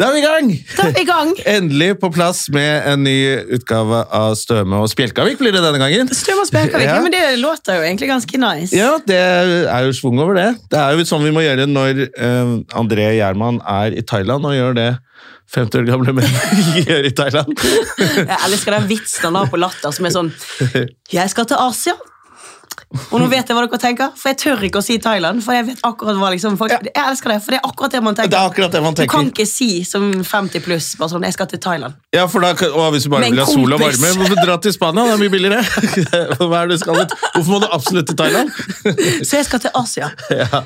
Da er vi i gang! Da er vi i gang. Endelig på plass med en ny utgave av Støme og Spjelkavik blir det denne gangen. Støme og Spjelkavik, Ja. ja. men det låter jo egentlig ganske nice. Ja, det er jo svung over det. Det er jo sånn vi må gjøre når uh, André Gjerman er i Thailand, og gjør det 50 år gamle menn gjør i Thailand. Jeg elsker den vitsen han har på latter som er sånn Jeg skal til Asia. Og nå vet jeg hva dere tenker, for jeg tør ikke å si Thailand. For jeg vet akkurat hva liksom folk, Jeg elsker det, for det er akkurat det man tenker. Det er akkurat det man tenker. Du kan ikke si som 50 pluss bare sånn 'Jeg skal til Thailand'. Ja, for da, og Hvis du bare vil ha sol og varme, hvorfor dra til Spania? Det er mye billigere. Hva er det du skal? Hvorfor må du absolutt til Thailand? Så jeg skal til Asia.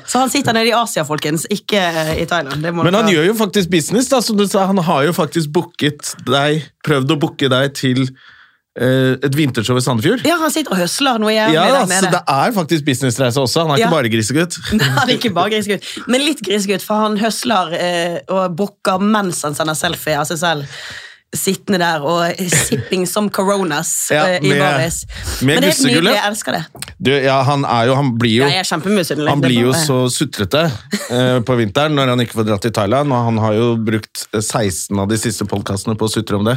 Så han sitter nede i Asia, folkens, ikke i Thailand. Men han dere- gjør jo faktisk business, da, som du sa. Han har jo faktisk booket deg, prøvd å booke deg til eh, et vintershow i Sandefjord. Ja, han sitter og høsler noe jævlig Ja, der så nede. det er faktisk businessreise også. Han er Ja. ikke bare grisegutt. Han er ikke bare grisegutt, men litt grisegutt, for han høsler eh, og bukker mens han sender selfie av seg selv. Sittende der og sipping som coronas Ja, med, i baris. Men det er helt nydelig, jeg elsker det. Du, ja, han er jo Han blir jo, Ja, han er blir jo så sutrete uh, på vinteren når han ikke får dratt til Thailand, og han har jo brukt eh, 16 av de siste podkastene på å sutre om det.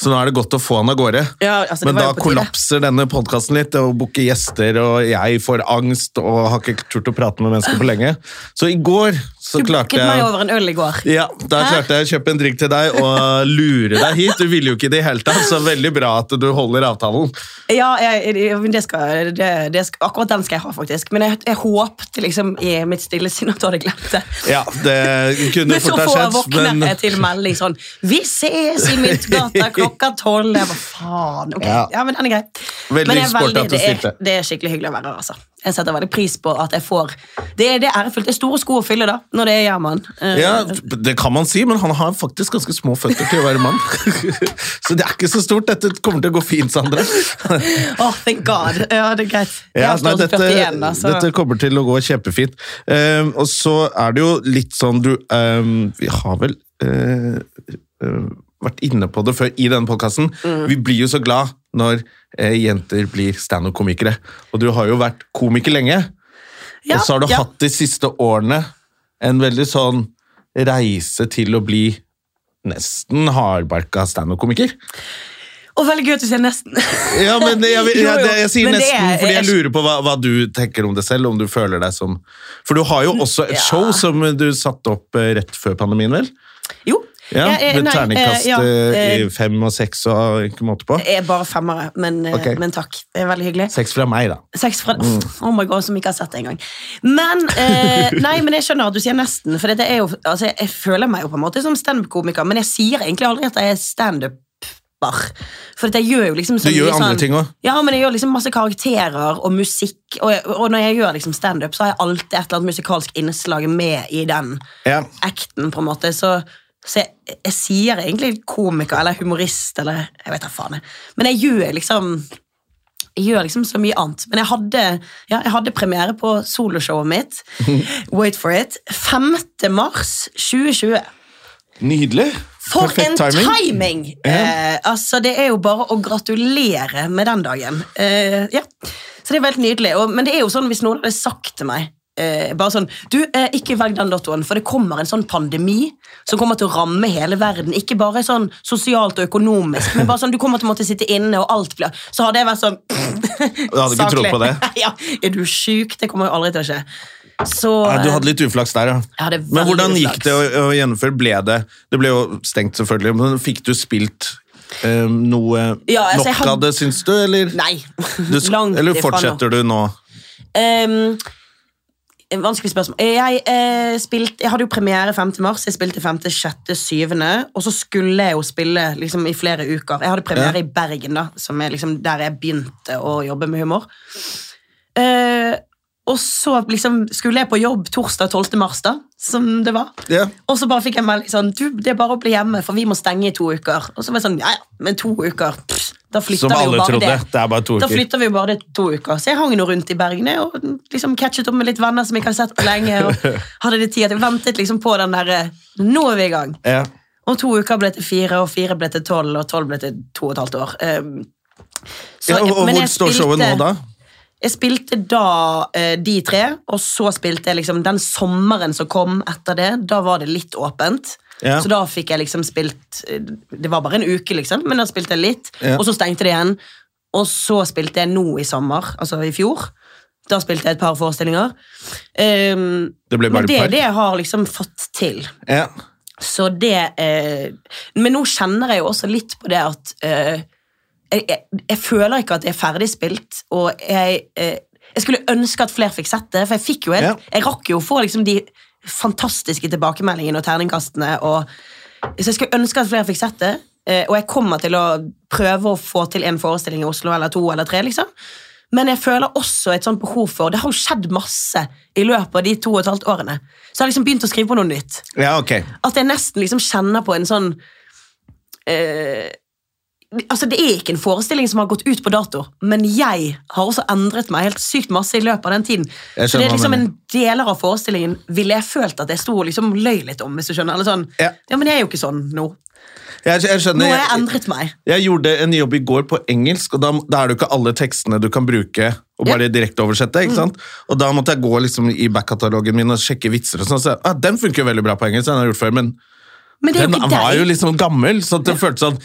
Så nå er det godt å få han av gårde. Ja, altså, Men da kollapser denne podkasten litt, og booker gjester, og jeg får angst og har ikke turt å prate med mennesker på lenge. Så i går så Du klarte jeg... meg over en øl i går. Ja, da klarte jeg å kjøpe en drink til deg og lure deg hit. Du ville jo ikke i det hele tatt, så veldig bra at du holder avtalen. Ja, jeg, det skal, det, det skal, akkurat den skal jeg ha, faktisk. Men jeg, jeg håpte liksom i mitt stille sinn at du hadde glemt det. Ja, det kunne Men så fort ha får jeg skjedd, våkne men jeg til melding sånn 'Vi ses i Myntgata klokka tolv'. Jeg bare faen. ok, Ja. ja. men den er grei. Veldig men er det, er, stilte. det er skikkelig hyggelig å være her, altså. Jeg setter veldig pris på at jeg får Det, det er ærefullt. Det er store sko å fylle, da, når det er Gjerman. Eh, ja, Det kan man si, men han har faktisk ganske små føtter til å være mann. Så det er ikke så stort. Dette kommer til å gå fint, Sandra. Åh, thank God. Ja, det er greit. Ja, nei, dette, 41, da, dette kommer til å gå kjempefint. Um, og så er det jo litt sånn du um, Vi har vel uh, uh, vært inne på det før i denne podkasten. Mm. Vi blir jo så glad når eh, jenter blir standup-komikere. Og du har jo vært komiker lenge. ja, og så har du ja. hatt de siste årene en veldig sånn reise til å bli nesten hardbarka standup-komiker. Og veldig gøy at du sier nesten. Ja, men jeg, jeg, jeg, jeg, sier Men nesten er- fordi jeg lurer på hva, hva du tenker om det selv, om du føler deg som For du har jo også et Ja. show som du satte opp eh, rett før pandemien, vel? Ja, Med nei, terningkast eh, ja, eh, eh, i fem og seks og ikke måte på. Jeg er bare femmere, men, okay. Men takk. Det er veldig hyggelig. Seks fra meg, da. Seks fra Mm. Oh my god, som ikke har sett det engang. Men eh, nei, men jeg skjønner at du sier nesten. For dette er jo, altså, jeg føler meg jo på en måte som standup-komiker, men jeg sier egentlig aldri at jeg er standup-er. For jeg gjør jo liksom Du gjør mye andre sånn- ting òg. Ja, men jeg gjør liksom masse karakterer og musikk. Og, jeg, og når jeg gjør liksom standup, så har jeg alltid et eller annet musikalsk innslag med i den Ja. acten, på en måte. Så, så jeg, jeg sier egentlig komiker eller humorist eller Jeg vet da faen. jeg. Men jeg gjør liksom jeg gjør liksom så mye annet. Men jeg hadde, ja, jeg hadde premiere på soloshowet mitt. Wait for it. 5. mars 2020. Nydelig. For Perfekt en timing! timing. Eh, altså, det er jo bare å gratulere med den dagen. Eh, ja. Så det er veldig nydelig. Og, men det er jo sånn hvis noen hadde sagt til meg eh, bare sånn, du, eh, Ikke velg den lottoen, for det kommer en sånn pandemi som kommer til å ramme hele verden. Ikke bare sånn sosialt og økonomisk, men bare sånn, du kommer til å måtte sitte inne, og alt blir Så hadde jeg vært sånn Du hadde ikke trodd på det? ja, Er du sjuk? Det kommer jo aldri til å skje. Så Ja, du hadde litt uflaks der, ja. Men hvordan gikk det å, å gjennomføre? Ble det Det ble jo stengt, selvfølgelig, men fikk du spilt eh, noe Ja, altså, nok hadde- av det, syns du, eller? Nei. Du, nå eller fortsetter du nå? Um, vanskelig spørsmål. Jeg, eh, spilt, jeg hadde jo premiere 5. mars. Jeg spilte 5., 6., 7., og så skulle jeg jo spille liksom, i flere uker. Jeg hadde premiere Ja. i Bergen, da, som er liksom der jeg begynte å jobbe med humor. Eh, Og så liksom skulle jeg på jobb torsdag 12. mars, da, som det var. Ja. Og så bare fikk jeg melding sånn Du, det er bare å bli hjemme, for vi må stenge i to uker. Og så var jeg sånn, ja, ja, men to uker pff, Da Som alle trodde. det. Det er bare to uker. Da flytta vi jo bare det to uker. Så jeg hang nå rundt i Bergen og liksom catchet opp med litt venner som jeg ikke har sett på lenge. Og hadde det tid at jeg ventet liksom på den derre Nå er vi i gang. Ja. Og to uker ble til fire, og fire ble til tolv, og tolv ble til to og et halvt år. Um, så- Ja, og, og men hvor står showet nå, da? Jeg spilte da eh, de tre, og så spilte jeg liksom den sommeren som kom etter det. Da var det litt åpent. Ja. Så da fikk jeg liksom spilt Det var bare en uke, liksom, men da spilte jeg litt. Ja. Og så stengte det igjen. Og så spilte jeg nå i sommer, altså i fjor. Da spilte jeg et par forestillinger. Um, Det ble bare men det er det jeg har liksom fått til. Ja. Så det eh, Men nå kjenner jeg jo også litt på det at eh, jeg, jeg, jeg føler ikke at det er ferdig spilt, og jeg, eh, jeg skulle ønske at flere fikk sett det, for jeg fikk jo helt, Ja. jeg rakk jo å få liksom de fantastiske tilbakemeldingene og terningkastene, og, så jeg skulle ønske at flere fikk sett det, eh, og jeg kommer til å prøve å få til en forestilling i Oslo, eller to eller tre, liksom. Men jeg føler også et sånt behov for Det har jo skjedd masse i løpet av de to og et halvt årene. Så jeg har liksom begynt å skrive på noe nytt. ja, ok. At jeg nesten liksom kjenner på en sånn eh, Altså, Det er ikke en forestilling som har gått ut på dato, men jeg har også endret meg helt sykt masse i løpet av den tiden. Så det er liksom en Deler av forestillingen ville jeg følt at jeg sto og liksom løy litt om. hvis du skjønner. Eller sånn, Ja. ja, men jeg er jo ikke sånn nå. Jeg, jeg Nå har jeg endret meg. Jeg gjorde en jobb i går på engelsk, og da, da er det jo ikke alle tekstene du kan bruke og bare direkteoversette. ikke sant? Og da måtte jeg gå liksom i backkatalogen min og sjekke vitser. og sånn, så ah, Den funker jo veldig bra på engelsk, den har jeg gjort før, men Men den var jo liksom gammel, så det føltes sånn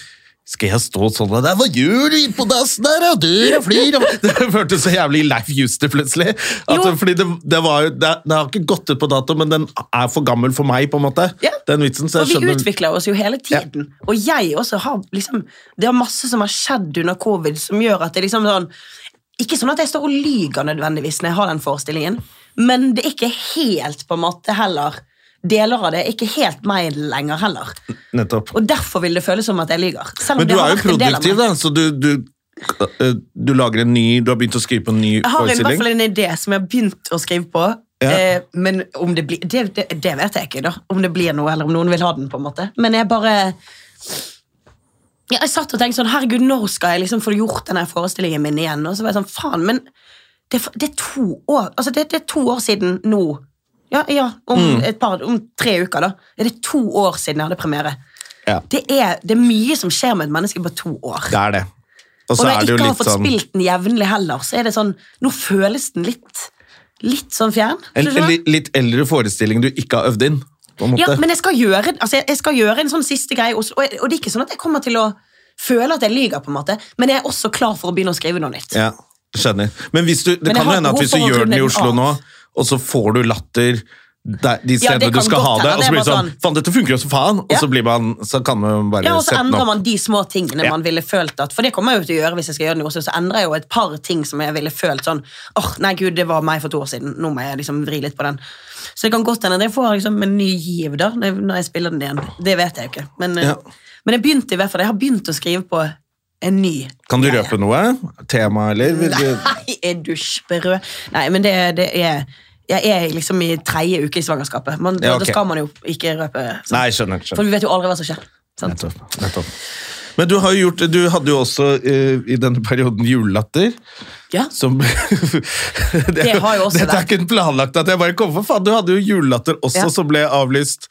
skal jeg stå sånn der, Hva gjør du på dassen der? og dør og flyr? og-» Det føltes så jævlig Leif Juster plutselig. At, fordi det, det, var jo, det, det har ikke gått ut på dato, men den er for gammel for meg, på en måte. Ja. Den vitsen, så Og vi skjønner utvikler oss jo hele tiden. Og jeg også har liksom Det er masse som har skjedd under covid som gjør at det liksom sånn Ikke sånn at jeg står og lyger nødvendigvis når jeg har den forestillingen, men det er ikke helt på en måte heller Deler av det er ikke helt meg lenger heller. Nettopp. Og derfor vil det føles som at jeg lyver. Men du er jo produktiv, da, så du, du, eh, du lager en ny Du har begynt å skrive på en ny forestilling? Jeg har i hvert fall en idé som jeg har begynt å skrive på. Ja. Eh, men om det blir det, det, det vet jeg ikke, da. Om det blir noe, eller om noen vil ha den. på en måte Men jeg bare Jeg satt og tenkte sånn Herregud, når skal jeg liksom få gjort denne forestillingen min igjen? Og så var jeg sånn, faen, men det, det er to år Altså, det, det er to år siden nå. Ja, ja om, Mm. par, om tre uker, da. Er det to år siden jeg hadde premiere? Ja. Det, er, det er mye som skjer med et menneske på to år. Det er det. Og Og når jeg ikke har fått sånn spilt den jevnlig heller, så er det sånn Nå føles den litt Litt sånn fjern. en, en litt eldre forestilling du ikke har øvd inn. Ja, men jeg skal gjøre, altså jeg, jeg skal gjøre en sånn siste greie, og, og, og det er ikke sånn at jeg kommer til å føle at jeg lyver, på en måte, men jeg er også klar for å begynne å skrive noe nytt. Ja, skjønner. Men hvis du, det Men kan hende at hvis du gjør den i Oslo av. nå. Og så får du latter der, de Ja, det du skal ha det, og så blir det sånn sånn- Faen, dette funker jo så faen! Og så, blir man, så kan man bare Ja, og så endrer man de små tingene Ja. man ville følt at For det kommer jeg jo til å gjøre hvis jeg skal gjøre noe, Så endrer jeg jo et par ting som jeg ville følt sånn åh, nei gud, det var meg for to år siden. Nå må jeg liksom vri litt på den. Så det kan godt hende jeg får liksom en ny giv da når jeg spiller den igjen. Det vet jeg jo ikke. Men, eh, Ja. men jeg begynte i hvert fall Jeg har begynt å skrive på en ny Kan du røpe noe? Tema, eller? Du... Nei, er du sprø? Nei, men det, det er Jeg er liksom i tredje uke i svangerskapet. Men Ja, okay. Da skal man jo ikke røpe. sant? Nei, skjønner. For skjønner. vi vet jo aldri hva som skjer. Sant? Nettopp, nettopp. Men du, har gjort, du hadde jo også uh, i denne perioden julelatter. Ja. Som, det, har jo også Dette er ikke planlagt at jeg bare kom for faen. Du hadde jo julelatter også, Ja. som ble avlyst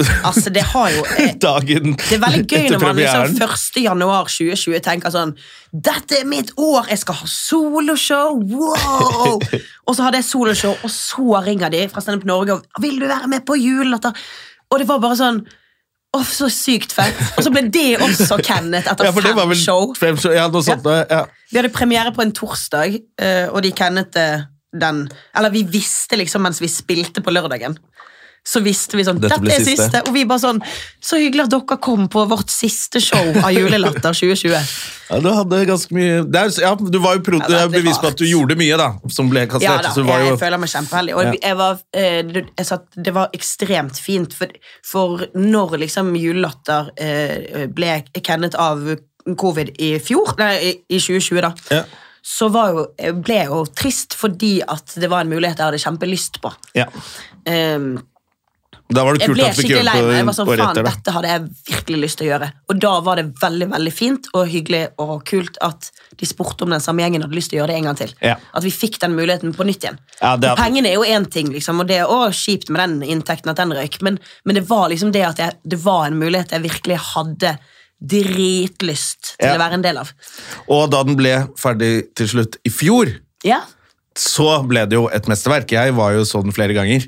Altså, det har jo eh, dagen Det er veldig gøy når man liksom premieren. 1. januar 2020 tenker sånn Dette er mitt år! Jeg skal ha soloshow! Wow! og så hadde jeg soloshow, og så ringer de fra Standup Norge og vil du være med på julelatter. Og det var bare sånn Å, så sykt fett. Og så ble det også Kenneth etter Ja, fem vel show. Fem show. Ja, sånt. Ja. Vi hadde premiere på en torsdag, eh, og de Kenneth eh, den Eller vi visste liksom mens vi spilte på lørdagen. Så visste vi sånn Dette Dette, er siste. siste. Og vi bare sånn Så hyggelig at dere kom på vårt siste show av Julelatter 2020. Ja, du hadde ganske mye er, ja, Du var jo pro Ja, bevis på at du gjorde mye, da. Som ble Ja da, så var jeg, jo, jeg føler meg kjempeheldig. Og Ja. jeg var, eh, det- jeg satt, det var ekstremt fint, for, for når liksom Julelatter eh, ble kennet av covid i fjor, nei, i, i 2020, da, ja. så var jo, ble jeg jo trist fordi at det var en mulighet jeg hadde kjempelyst på. Ja. Um, Da var det kult at du fikk gjøre meg. Jeg var sånn, faen, dette hadde jeg virkelig lyst til å gjøre. Og da var det veldig veldig fint og hyggelig og kult at de spurte om den samme gjengen hadde lyst til å gjøre det en gang til. Ja. At vi fikk den muligheten på nytt igjen. Ja, det er- Pengene er jo én ting, liksom, og det er også kjipt med den inntekten at den røyk, men, men det var liksom det at jeg, det var en mulighet jeg virkelig hadde dritlyst til Ja. å være en del av. Og da den ble ferdig til slutt i fjor, Ja, så ble det jo et mesterverk. Jeg var jo så den flere ganger.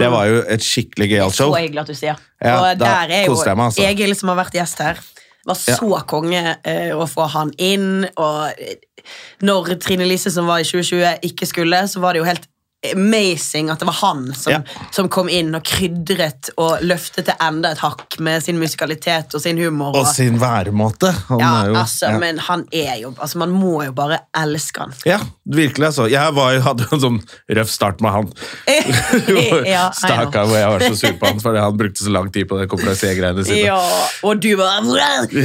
Det var jo et skikkelig gøyalt Så show. hyggelig at du sier. Ja, og der er jo meg, altså. Egil, som har vært gjest her, var så konge eh, å få han inn. Og eh, når Trine Lise, som var i 2020, ikke skulle, så var det jo helt amazing at det var han som, Ja. som kom inn og krydret og løftet til enda et hakk med sin musikalitet og sin humor. Og sin væremåte. Han ja, jo, altså, ja. men han er jo altså, Man må jo bare elske han. Ja, virkelig altså. Jeg var, hadde en sånn røff start med han. ja, Stakkar, hvor jeg var så sur på han fordi han brukte så lang tid på det konferansiergreiene sine. Ja, og du bare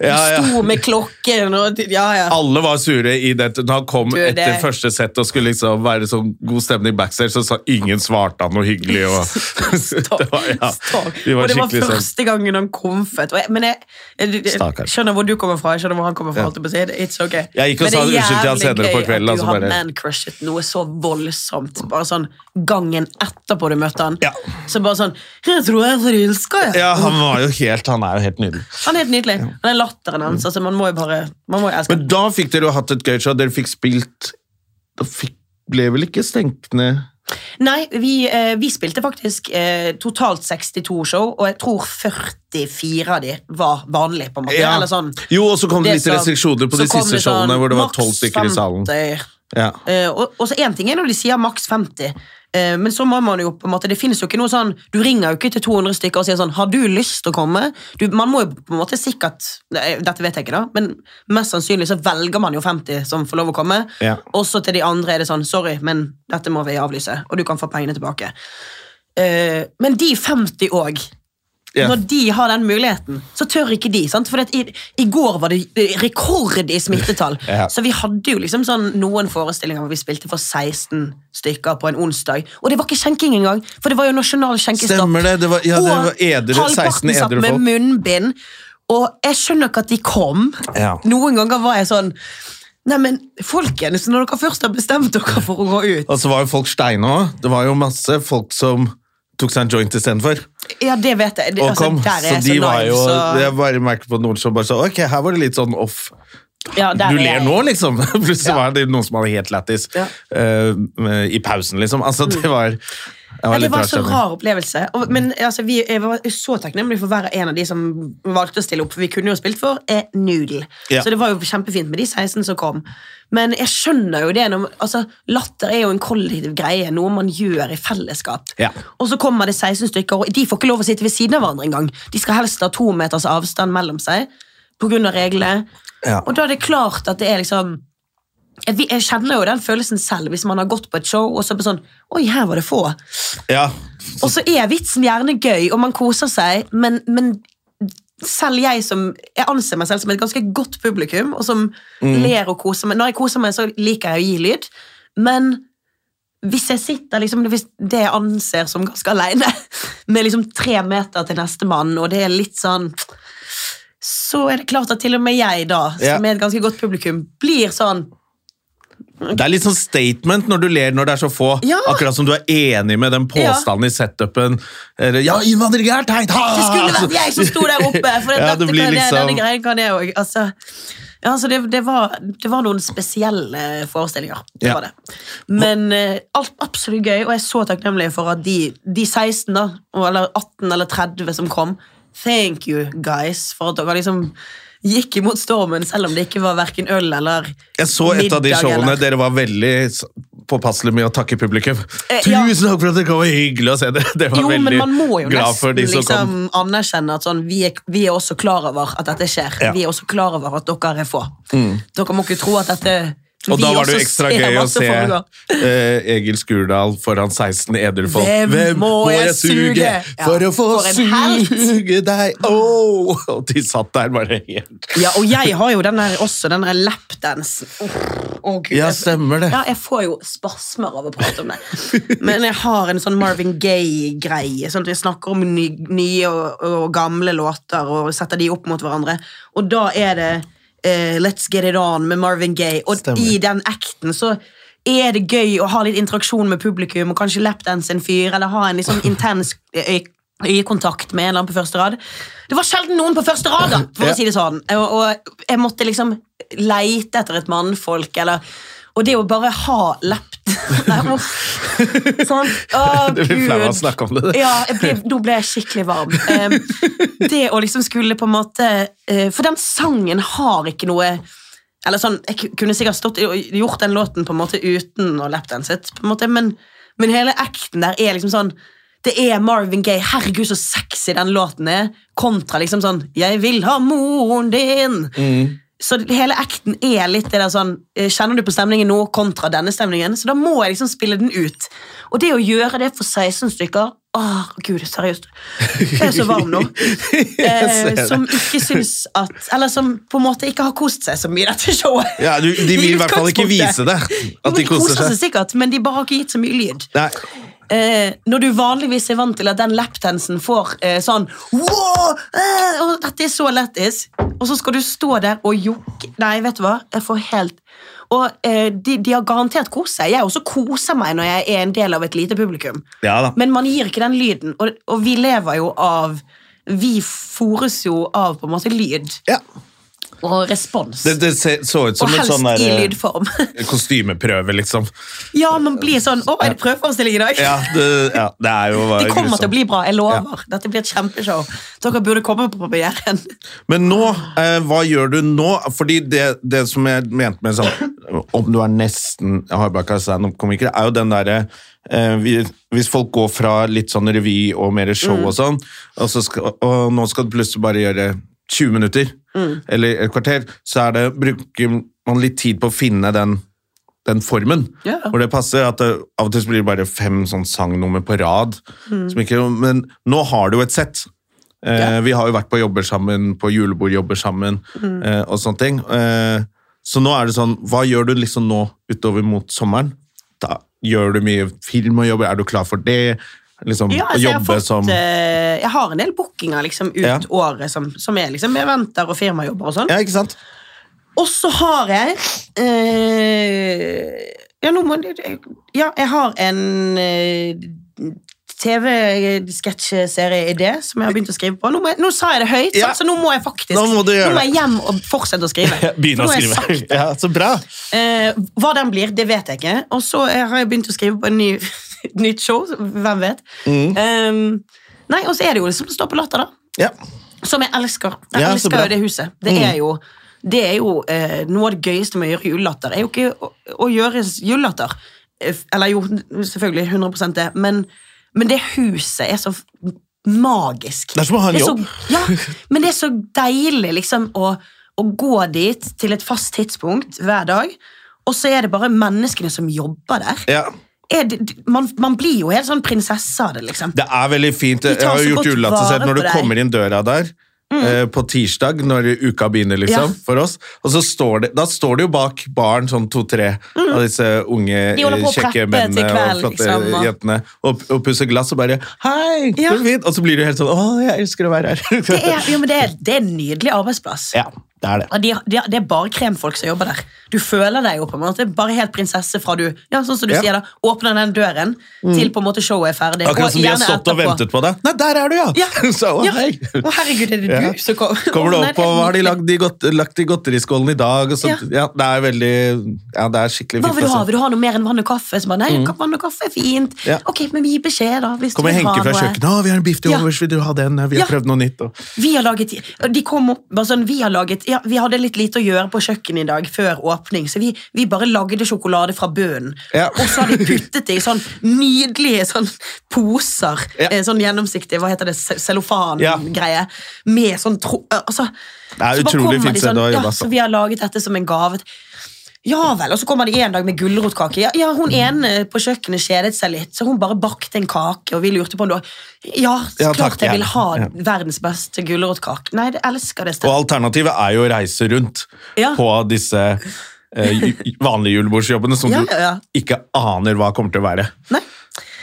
Ja, ja. Sto med klokken og Ja, ja. Alle var sure i. Når han kom Du, det- etter første sett og skulle liksom være sånn god stemning backstage, så sa ingen svarte han noe hyggelig. Og, det var, ja, de var og det var sånn første gangen han komfet. Jeg, men jeg, jeg, jeg, skjønner hvor du kommer fra. Jeg skjønner hvor han kommer fra. Ja. It's okay. Jeg gikk og sa unnskyld til han senere på kvelden, At altså du har bare- man-crushet noe så voldsomt. Bare sånn gangen etterpå du møtte han. Ja. Så bare sånn Jeg tror jeg er forelska, jeg. Ja, han var jo helt Han er jo helt nydelig. Han er helt nydelig. Han er latteren hans. Altså, man må jo bare Man må jo elske Men da fikk dere jo hatt et gøy show. Dere fikk spilt Da fikk, ble vel ikke stengt ned Nei, vi, eh, vi spilte faktisk eh, totalt 62 show, og jeg tror 44 av de var vanlige. på en måte. Ja. Eller sånn. Jo, og så kom det litt som- restriksjoner på de siste sånn, showene hvor det var maks tolv stykker i salen. 50. Ja. Eh, og, og så en ting er når de sier maks 50, eh, men så må man jo på en måte Det finnes jo ikke noe sånn Du ringer jo ikke til 200 stykker og sier sånn Har du lyst til å komme? Du, man må jo på en måte sikkert Dette vet jeg ikke, da, men mest sannsynlig så velger man jo 50 som får lov å komme. Ja. Og så til de andre er det sånn Sorry, men dette må vi avlyse, og du kan få pengene tilbake. Eh, men de 50 òg. Ja. Når de har den muligheten, så tør ikke de. sant? For i, i går var det rekord i smittetall. yeah. Så vi hadde jo liksom sånn noen forestillinger hvor vi spilte for 16 stykker på en onsdag. Og det var ikke skjenking engang, for det var jo nasjonal skjenkestopp. Stemmer det, det var- ja, det var edre, Og halvparten satt med munnbind. Og jeg skjønner ikke at de kom. Ja. Noen ganger var jeg sånn Nei, men folkens, når dere først har bestemt dere for å gå ut Og så var jo folk steine òg. Det var jo masse folk som tok seg en joint istedenfor. Ja, det vet jeg. Det, Og altså, kom. der er Så de så var jo så Jeg bare merket på noen som bare sa Ok, her var det litt sånn off. ja, Du er ler nå, liksom! Plutselig Ja. var det noen som hadde helt lættis eh, i pausen, liksom. Altså, det var, det Ja, var det var en så rar opplevelse. Og, men altså, vi, jeg var så takknemlig for hver en av de som valgte å stille opp. For vi kunne jo spilt for eh, Noodle. Ja. Så det var jo kjempefint med de 16 som kom. Men jeg skjønner jo det når, altså, Latter er jo en kollektiv greie, noe man gjør i fellesskap. Ja. Og så kommer det 16 stykker, og de får ikke lov å sitte ved siden av hverandre engang. De skal helst ha to meters avstand mellom seg pga. reglene. Ja. Og da er det klart at det er liksom jeg, kjenner jo den følelsen selv hvis man har gått på et show og så det sånn Oi, her var det få. Ja. Og så er vitsen gjerne gøy, og man koser seg, men, men selv jeg som Jeg anser meg selv som et ganske godt publikum, og som Mm. ler og koser meg. Når jeg koser meg, så liker jeg å gi lyd, men hvis jeg sitter liksom, hvis det jeg anser som ganske aleine, med liksom tre meter til nestemann, og det er litt sånn Så er det klart at til og med jeg, da, Ja. som er et ganske godt publikum, blir sånn Det er litt sånn statement når du ler når det er så få. Ja. Akkurat som du er enig med den påstanden i setupen. Ja, innvandring er teit! Ha! Det skulle vært jeg som sto der oppe, for Ja, dette det blir kan jeg, liksom- denne greien kan jeg òg. Altså, ja, altså det, det, var, det var noen spesielle forestillinger. Det Ja. var det. Men eh, alt absolutt gøy, og jeg er så takknemlig for at de, de 16, da, eller 18 eller 30 som kom Thank you, guys, for at dere liksom gikk imot stormen, selv om det ikke var verken øl eller middag. Jeg så et av de showene. eller- Dere var veldig påpasselig påpasselige med å takke publikum. Eh, ja. Tusen takk for at det var hyggelig å se dere! Det var Jo, men veldig man må jo glad for de som liksom kom. anerkjenne at sånn, vi, er, vi er også klar over at dette skjer. Ja. Mm. Vi er også klar over at dere er få. Dere må ikke tro at dette Og vi da var det jo ekstra gøy å se eh, Egil Skurdal foran 16 edru Hvem, Hvem må jeg suge? Ja, for å få suge deg? Oh! Og de satt der bare helt Ja, og jeg har jo den der, også den der lapdansen. Gud, Ja, stemmer det. Ja, jeg får jo spasmer av å prate om det. Men jeg har en sånn Marvin Gaye-greie. Sånn at jeg snakker om nye og, og gamle låter og setter de opp mot hverandre. Og da er det eh, Let's Get It On med Marvin Gaye. Og Stemmer. i den acten så er det gøy å ha litt interaksjon med publikum og kanskje lapdance en fyr, eller ha en sånn intens øy- øyekontakt med en eller annen på første rad. Det var sjelden noen på første rad, da, for å si det sånn. Og, og jeg måtte liksom leite etter et mannfolk, eller Og det å bare ha lept. Sånn. Å, det blir flau av å snakke om det. Ja, ble, nå ble jeg skikkelig varm. Det å liksom skulle på en måte eh, For den sangen har ikke noe Eller sånn, Jeg kunne sikkert stått gjort den låten på en måte uten å lapdanset, på en måte, men, men hele acten der er liksom sånn det er Marvin Gaye. Herregud, så sexy den låten er. Kontra liksom sånn 'Jeg vil ha moren din'. Så hele acten er litt det der sånn eh, Kjenner du på stemningen nå kontra denne stemningen? Så da må jeg liksom spille den ut. Og det å gjøre det for 16 stykker Åh, gud, seriøst. Jeg er så varm nå. Eh, som ikke syns at Eller som på en måte ikke har kost seg så mye i dette showet. Ja, du, de vil i hvert fall ikke vise det. At de de koser seg. sikkert, men de bare har ikke gitt så mye lyd. Nei. Eh, når du vanligvis er vant til at den lapdansen får eh, sånn wow, eh, og at er så lættis, og så skal du stå der og jokke Nei, vet du hva? Jeg får helt Og eh, de, de har garantert kost seg. Jeg også koser meg når jeg er en del av et lite publikum. Ja. Men man gir ikke den lyden, og, og vi lever jo av Vi fôres jo av på en måte lyd Ja. Og respons. Det, det så ut som og en sånn i der, lydform. eh, kostymeprøve, liksom. ja, man blir sånn Å, er det prøveforestilling i dag? Ja, det, ja, det jo Det kommer grusom. til å bli bra, jeg lover. Dette blir et kjempeshow. Dere burde komme på premieren. Men nå, eh, hva gjør du nå? Fordi det, det som jeg mente med sånn Om du er nesten hardbakka standup-komiker, er jo den derre eh, vi- Hvis folk går fra litt sånn revy og mer show Mm. og sånn, og, så skal, og nå skal du plutselig bare gjøre 20 minutter, Mm. eller et kvarter, så det, bruker man litt tid på å finne den den formen, Ja. hvor det passer. at det, Av og til blir det bare fem sånn sangnummer på rad. Mm. Som ikke, men nå har du jo et sett. Eh, Ja. Vi har jo vært på jobber sammen, på julebordjobber sammen Mm. eh, og sånne ting. Eh, så nå er det sånn, hva gjør du liksom nå utover mot sommeren? Da gjør du mye film og jobber, er du klar for det? Liksom, Ja, å jobbe jeg, fått, som uh, jeg har en del bookinger liksom, ut Ja. året som, som er liksom, eventer og firmajobber og sånn. Ja, ikke sant? Og så har jeg uh, Ja, nå må Ja, jeg har en uh, TV-sketsjeserie-idé som jeg har begynt å skrive på. Nå, jeg, nå sa jeg det høyt, Ja. så nå må jeg faktisk Nå må nå må jeg hjem og fortsette å skrive. Begynne å skrive. Ja, så bra! Eh, hva den blir, det vet jeg ikke. Og så har jeg begynt å skrive på en ny, nytt show. Hvem vet? Mm. Um, nei, Og så er det jo liksom stå på Latter, da. Ja. Som jeg elsker. Jeg Ja, elsker jo det huset. Det er jo, det er jo eh, Noe av det gøyeste med å gjøre julelatter er jo ikke å, å gjøre julelatter. Eller jo, selvfølgelig 100 det, men, men det huset er så magisk. Det er som å ha en jobb. Så, ja, men det er så deilig liksom å, å gå dit til et fast tidspunkt hver dag, og så er det bare menneskene som jobber der. ja. Er det, man, man blir jo helt sånn prinsesse av det, liksom. Det er veldig fint. Jeg har jo gjort julelatter Når du. Mm. kommer inn døra der eh, på tirsdag, når uka begynner, liksom, Ja. for oss, og så står det, da står det jo bak baren sånn to-tre av disse unge, Mm. Kjekke preppe til og kveld, flotte liksom, og- jentene, og, og pusser glass og bare Hei, Ja. fint! Og så blir du helt sånn Å, jeg elsker å være her. Det er, jo, men det er, det er en nydelig arbeidsplass. ja, det er det. Ja, de, de, det er bare kremfolk som jobber der. Du føler deg jo på en måte bare helt prinsesse fra du ja, sånn som du Ja. sier da, åpner den døren til på en måte showet er ferdig. Akkurat som de har stått og ventet på deg. Nei, der er du, ja! Ja. Så, å, hei. Å, herregud, er det du som kom? Kommer du opp, og hva har de lagd i, godt, lagt i godteriskålen i dag? Og så, Ja. det er veldig Ja, det er skikkelig fint. Hva vil du ha? altså. Vil du ha noe mer enn vann og kaffe? Så bare, nei, vann og kaffe er fint. Ok, men gi beskjed, da. Hvis Kommer Henke fra kjøkkenet. 'Å, vi har en biff til overs, vil du ha den?' Vi har prøvd noe nytt. Og... Vi har laget, de kom opp, bare sånn, vi har laget, vi hadde litt lite å gjøre på kjøkkenet i dag før åpning, så vi, vi bare lagde sjokolade fra bunnen. Ja. Og så har de puttet det i sånn nydelige sånn poser, Ja. eh, sånn gjennomsiktig, hva heter det, cellofan-greie, med sånn tro... Altså, Det er så utrolig fint sted sånn, å ja, så altså. vi har laget dette som en gave. Ja vel, og så kommer de en dag med gulrotkake. Ja, ja, hun ene på kjøkkenet kjedet seg litt, så hun bare bakte en kake, og vi lurte på om det var Ja, Ja, klart takk, jeg vil ha Ja. verdens beste gulrotkake. Nei, jeg elsker det Og alternativet er jo å reise rundt på disse eh, vanlige julebordsjobbene som du ikke aner hva kommer til å være. Nei.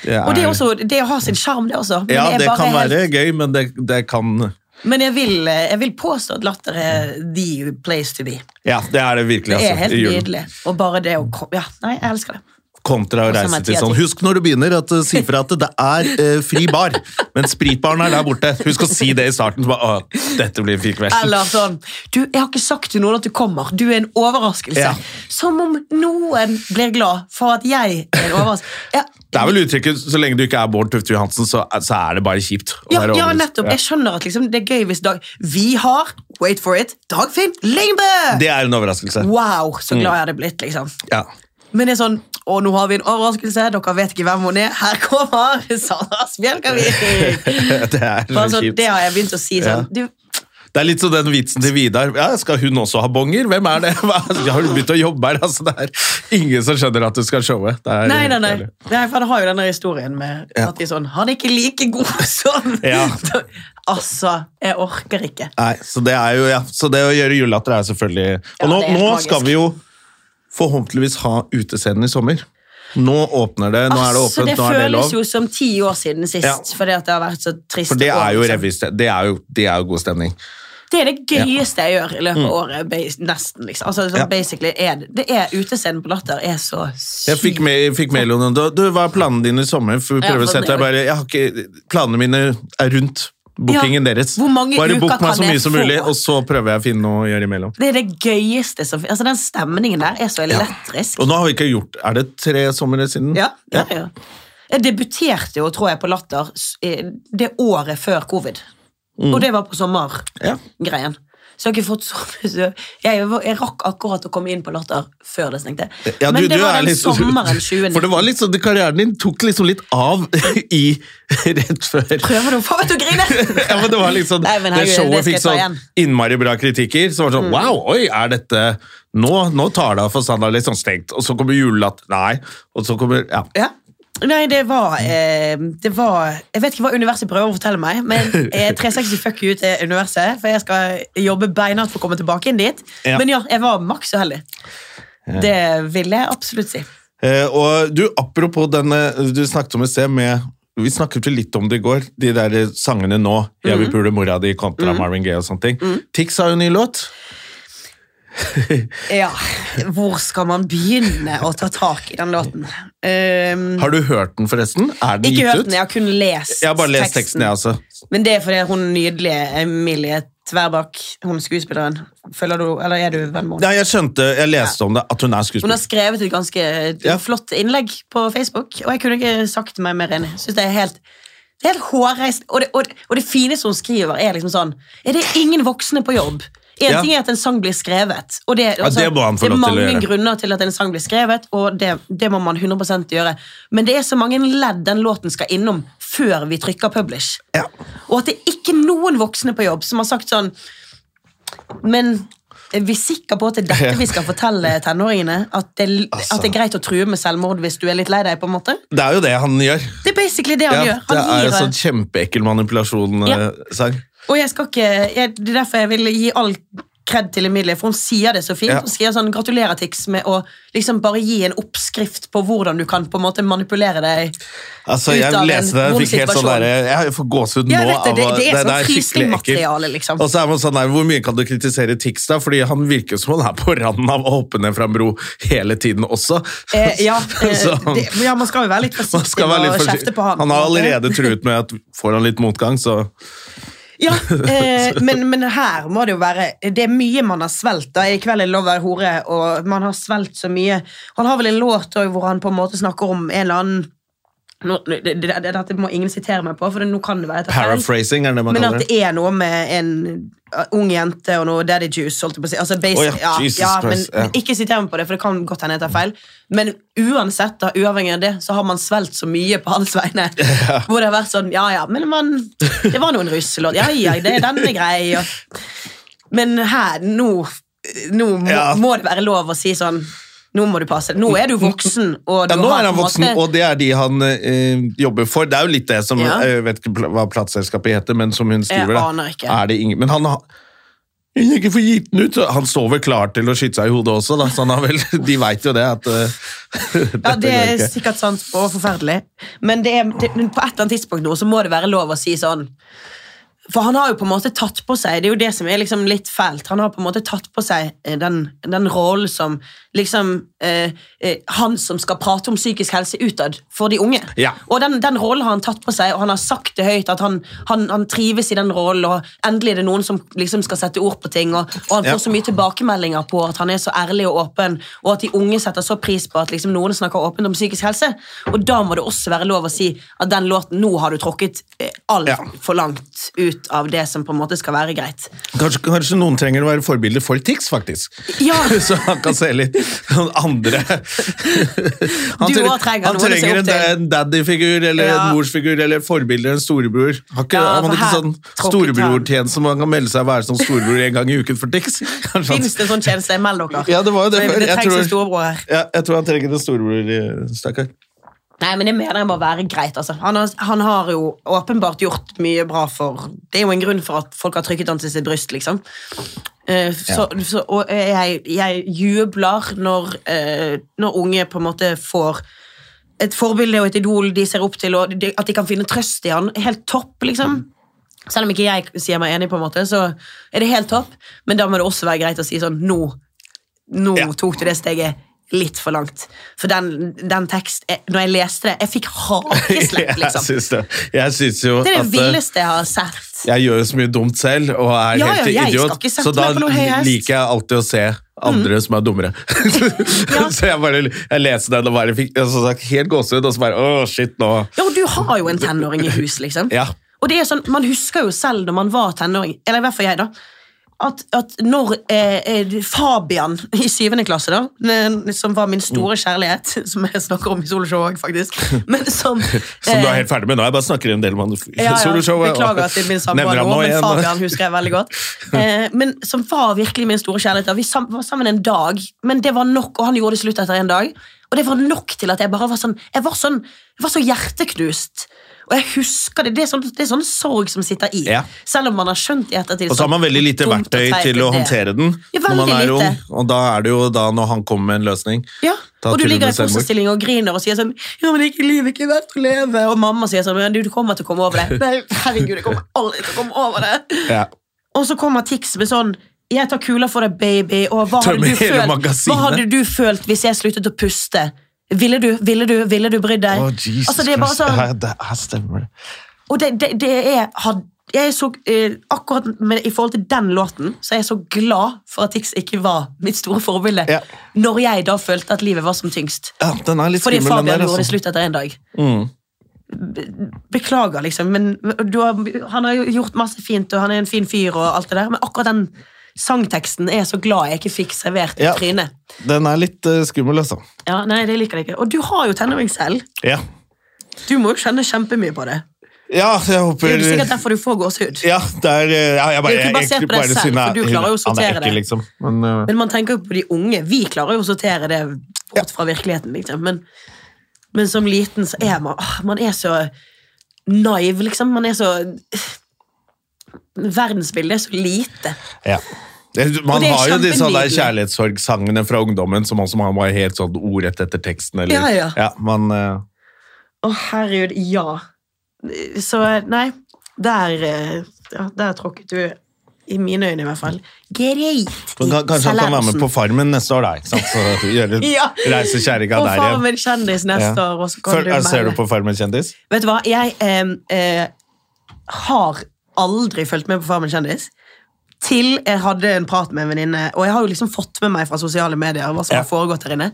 Det Og det, er også, det har sin sjarm, det også. Men ja, det er det kan helt- være gøy, men det, det kan Men jeg vil, jeg vil påstå at latter er the place to be. Ja, det er det virkelig. Det er altså, helt nydelig. Og bare det å komme Ja, nei, jeg elsker det. Kontra å reise til sånn. Husk når du begynner, at uh, si fra at det er eh, fri bar, men spritbaren er der borte. Husk å si det i starten. Bare, å, dette blir en fin kveld. Eller sånn Du, jeg har ikke sagt til noen at du kommer. Du er en overraskelse. Ja. Som om noen blir glad for at jeg er en overraskelse. Ja, Det er vel uttrykket så lenge du ikke er Bård Tufte Johansen, så, så er det bare kjipt. ja, ja nettopp. Jeg skjønner at liksom, det er gøy hvis Dag Vi har, wait for it, Dagfinn Lyngbø! Det er en overraskelse. Wow, så glad jeg hadde blitt, liksom. Ja. Men det er sånn Å, nå har vi en overraskelse. Dere vet ikke hvem hun er. Her kommer Sandra Spjelkavik! Det er så sånn, kjipt. det har jeg begynt å si sånn. Du, Det er litt som den vitsen til Vidar. Ja, Skal hun også ha bonger? Hvem er det? Har hun begynt å jobbe her? Altså, det er ingen som skjønner at du skal showe. Det nei, nei, nei. nei, for det har jo denne historien med Ja. at de sånn Han er ikke like god som Ja. Altså, jeg orker ikke. Nei, så det jo, ja. Så det å gjøre julelatter er selvfølgelig Og nå, nå skal vi jo forhåpentligvis ha utescenen i sommer. Nå åpner det, nå er det altså, åpent, det nå er det føles jo som ti år siden sist, Ja. fordi at det har vært så trist. For det er jo liksom. Det er jo, det er jo god stemning. Det er det gøyeste jeg gjør i løpet av året. Nesten, liksom. Altså, Mm. Ja. basically er det, det er Utescenen på Latter er så Jeg fikk, sykt jeg fikk mail om det. Du, hva er planene dine i sommer? For vi Ja, prøver å sette det- deg bare, jeg har ikke, Planene mine er rundt bookingen Ja, deres. bare bok meg så mye som mulig, og så prøver jeg å finne noe å gjøre imellom. Det er det gøyeste som Altså, den stemningen der er så elektrisk. Og nå har vi ikke gjort Er det tre somre siden? Ja, ja, ja. Jeg debuterte jo, tror jeg, på Latter det året før covid. Mm. Og det var på sommergreien. Ja. Så jeg har ikke fått så mye jeg, jeg rakk akkurat å komme inn på Latter før det stengte. Ja, Men du- det var den litt- sommeren 2019. For det var sånn, Karrieren din tok liksom litt av i rett før Prøver du å få meg til å grine? ja, men Det var liksom, Nei, men det showet fikk sånn innmari bra kritikker. Så var det sånn, Mm. wow, oi, er dette Nå, nå tar det av for Sandra litt sånn stengt. Og så kommer julelatter. Nei. Og så kommer Ja. Ja. Nei, det var, eh, det var Jeg vet ikke hva universet prøver å fortelle meg, men eh, 360 fuck you til universet, for jeg skal jobbe beinhardt for å komme tilbake inn dit. Ja. Men ja, jeg var maks uheldig. Det vil jeg absolutt si. Eh, og du, apropos denne du snakket om i sted med vi snakket jo litt om det i går, de der sangene nå. 'Jeg Mhm. vil pule mora di' kontra Marvin Gaye og sånne ting. Tix har jo ny låt. Ja, Hvor skal man begynne å ta tak i den låten? Um, Har du hørt den, forresten? Er den ikke gitt hørt ut? den, jeg har kun lest Jeg har bare lest teksten, jeg også. Men det er fordi hun nydelige Emilie Tverbakk, hun skuespilleren Følger du, eller er du venn med henne? Ja, jeg skjønte, jeg leste om det, at hun er Hun har skrevet et ganske Ja. flott innlegg på Facebook, og jeg kunne ikke sagt meg mer enig. Synes det er helt det er helt hårreist, og det, og, og det fineste hun skriver, er liksom sånn Er det ingen voksne på jobb? En Ja. ting er at en sang blir skrevet, og det, altså, det må han få det er mange til grunner til at en sang blir skrevet, og det, det må man 100% gjøre. Men det er så mange ledd den låten skal innom før vi trykker publish. Ja. Og at det er ikke noen voksne på jobb som har sagt sånn Men er vi sikre på at det er dette vi skal fortelle tenåringene? At det, Altså. at det er greit å true med selvmord hvis du er litt lei deg? på en måte? Det er jo det han gjør. Det er basically det han Ja, gjør. Han det er en sånn kjempeekkel Ja. Og jeg skal ikke, jeg, Det er derfor jeg vil gi all kred til Emilie, for hun sier det så fint. Ja. Hun skriver sånn, Gratulerer, Tix, med å liksom bare gi en oppskrift på hvordan du kan på en måte manipulere deg. Altså, Ut jeg av en det, vond fikk helt sånn der, jeg får gåsehud nå. Ja, vet det, det, det er sånn skikkelig ekkelt. liksom. Og så er man sånn der, Hvor mye kan du kritisere Tix, da? Fordi han virker som han er på randen av å hoppe ned fra en bro hele tiden også. Eh, ja, eh, Så- det, ja, man skal jo være litt forsiktig med å kjefte på han. Han har allerede truet med at får han litt motgang, så Ja, eh, men, men her må det jo være Det er mye man har svelget. da. I kveld er det lov å være hore, og man har svelget så mye. Han har vel en låt hvor han på en måte snakker om en eller annen nå, det, det, det, Dette må ingen sitere meg på, for det, nå kan det være. Paraphrasing er det man Men kaller at det. det er noe med en uh, ung jente og noe daddy juice. Holdt jeg på å si. altså, basic, Å ja, ja, ja, men ja. Ikke siter meg på det, for det kan godt hende jeg tar feil. Men uansett, da, uavhengig av det, så har man svelgt så mye på hans vegne. Hvor det har vært sånn Ja ja, men man, det var noen en russelåt. Ja ja, det, den er grei. Og, men her, nå, nå må, må det være lov å si sånn Nå må du passe. Nå er du voksen. Og du Ja, nå er han voksen, måte- og det er de han eh, jobber for. Det er jo litt det som Ja. Jeg vet ikke hva plateselskapet heter, men som hun skriver. da, aner ikke. Er det ingen, men han har hun ikke for gitt den ut. så Han står vel klar til å skyte seg i hodet også, da, så vel, de veit jo det. at eh, Ja, det er sikkert sant og forferdelig. Men det er, det, på et eller annet tidspunkt nå så må det være lov å si sånn For han har jo på en måte tatt på seg Det er jo det som er liksom litt fælt. Han har på en måte tatt på seg eh, den, den rollen som liksom eh, eh, Han som skal prate om psykisk helse utad for de unge. Ja. Og den, den rollen har han tatt på seg, og han har sagt det høyt at han, han, han trives i den rollen, og endelig er det noen som liksom skal sette ord på ting, og, og han får Ja. så mye tilbakemeldinger på at han er så ærlig og åpen, og at de unge setter så pris på at liksom noen snakker åpent om psykisk helse. Og da må det også være lov å si at den låten nå har du tråkket eh, altfor Ja. langt ut av det som på en måte skal være greit. Kanskje, kanskje noen trenger å være forbilde for Tix, faktisk. Ja. Så han kan se litt sånn andre Han trenger, trenger Han noen å trenger en, en daddy-figur eller Ja. en morsfigur eller en forbilde eller en storebror. Har ikke, Ja, man ikke sånn storebrortjeneste som man kan melde seg og være som storebror en gang i uken for Tix? Fins det en sånn tjeneste? Meld dere. Ja, det var jo det. Det, det Jeg trengs tror- en storebror her. Ja, jeg tror han trenger en storebror, eh, stakkar. Nei, men jeg mener det må være greit. altså. Han har, han har jo åpenbart gjort mye bra for Det er jo en grunn for at folk har trykket han til sitt bryst, liksom. Eh, så, så, og jeg, jeg jubler når, uh, når unge på en måte får et forbilde og et idol de ser opp til, og de, at de kan finne trøst i han. Helt topp, liksom. Selv om ikke jeg sier meg enig, på en måte, så er det helt topp. Men da må det også være greit å si sånn Nå, nå Ja. tok du det steget litt for langt. For den, den tekst jeg, Når jeg leste det, jeg fikk hakeslepp, Jeg liksom. syns det. Jeg syns jo Det er det at eh, villeste jeg har sett. jeg gjør jo så mye dumt selv og er Ja, ja, helt jeg idiot, så da liker jeg alltid å se andre som er dummere. så jeg bare jeg leste den og bare fikk jeg sagt, helt gåsehud, og så bare åh, shit, nå Ja, og du har jo en tenåring i hus, liksom. Ja. Og det er sånn, Man husker jo selv når man var tenåring, eller i hvert fall jeg, da. At, at når eh, eh, Fabian i syvende klasse, da, som var min store kjærlighet, som jeg snakker om i soloshow òg, faktisk Men som, Som du er eh, helt ferdig med nå. Jeg bare snakker en del om ja, ja, soloshowet. Beklager at det er min samboer nå men igjen. Fabian husker jeg veldig godt. Eh, men Som var virkelig min store kjærlighet. da. Vi sam var sammen en dag, men det var nok, og han gjorde det slutt etter en dag. Og det var nok til at jeg bare var sånn Jeg var, sånn, jeg var så hjerteknust. Og jeg husker det, det er sånn, det er sånn sorg som sitter i. Ja. Selv om man har skjønt i ettertid Og så har man veldig lite verktøy til å er. håndtere den Ja, når man er ung. Og da er det jo da når han kommer med en løsning. Ja, og du ligger i fosterstilling og griner og sier sånn Ja, men ikke livet ikke verdt å leve. Og mamma sier sånn Men du, du kommer til å komme over det. Nei, herregud, jeg kommer aldri til å komme over det. Ja. Og så kommer Tix med sånn Jeg tar kula for deg, baby. Og hva hadde, du følt, hva hadde du følt hvis jeg sluttet å puste? Ville du, ville du, ville du brydd deg? Å, Jesus altså, det er bare sånn, Ja, det her stemmer det. og det, det, det er had, jeg er så, eh, Akkurat med, i forhold til den låten Så er jeg så glad for at Tix ikke var mitt store forbilde. Ja. Når jeg da følte at livet var som tyngst. Ja, den er litt Fordi Fabian den der. gjorde det Altså. slutt etter en dag. Mm. Be- Beklager, liksom, men du har, han har jo gjort masse fint, og han er en fin fyr, og alt det der, men akkurat den sangteksten er så glad jeg ikke fikk servert i Ja. trynet. Den er litt uh, skummel, altså. Ja, nei, det liker jeg ikke. Og du har jo tenåring selv. Ja. Du må jo kjenne kjempemye på det. ja, jeg håper... Det er jo sikkert derfor du får gåsehud. Ja, det er ja, jeg bare, Det er jo ikke basert på deg selv, for du klarer jo å er sortere ekkel, det. Liksom. Men, uh... Men man tenker jo på de unge. Vi klarer jo å sortere det bort fra virkeligheten, liksom. Men, men som liten så er man åh, Man er så naiv, liksom. Man er så Verdensbildet er så lite. ja. Man har jo disse der kjærlighetssorgsangene fra ungdommen som også man var helt sånn ordrett etter teksten. Eller, Ja, ja. man, uh... Å, herregud, ja. Så nei, der eh, ja, Der tråkket du, i mine øyne i hvert fall, greit kanskje han kan være med på Farmen neste år, da. Ikke sant? Så gjøre, Ja. Reise kjerringa der igjen. Farmen kjendis neste Ja. år. Og så kan Før, du er- ser du på Farmen kjendis? Vet du hva, jeg eh, eh, har aldri fulgt med på Farmen kjendis. Til jeg hadde en prat med en venninne, og jeg har jo liksom fått med meg fra sosiale medier hva som Ja. har foregått her inne.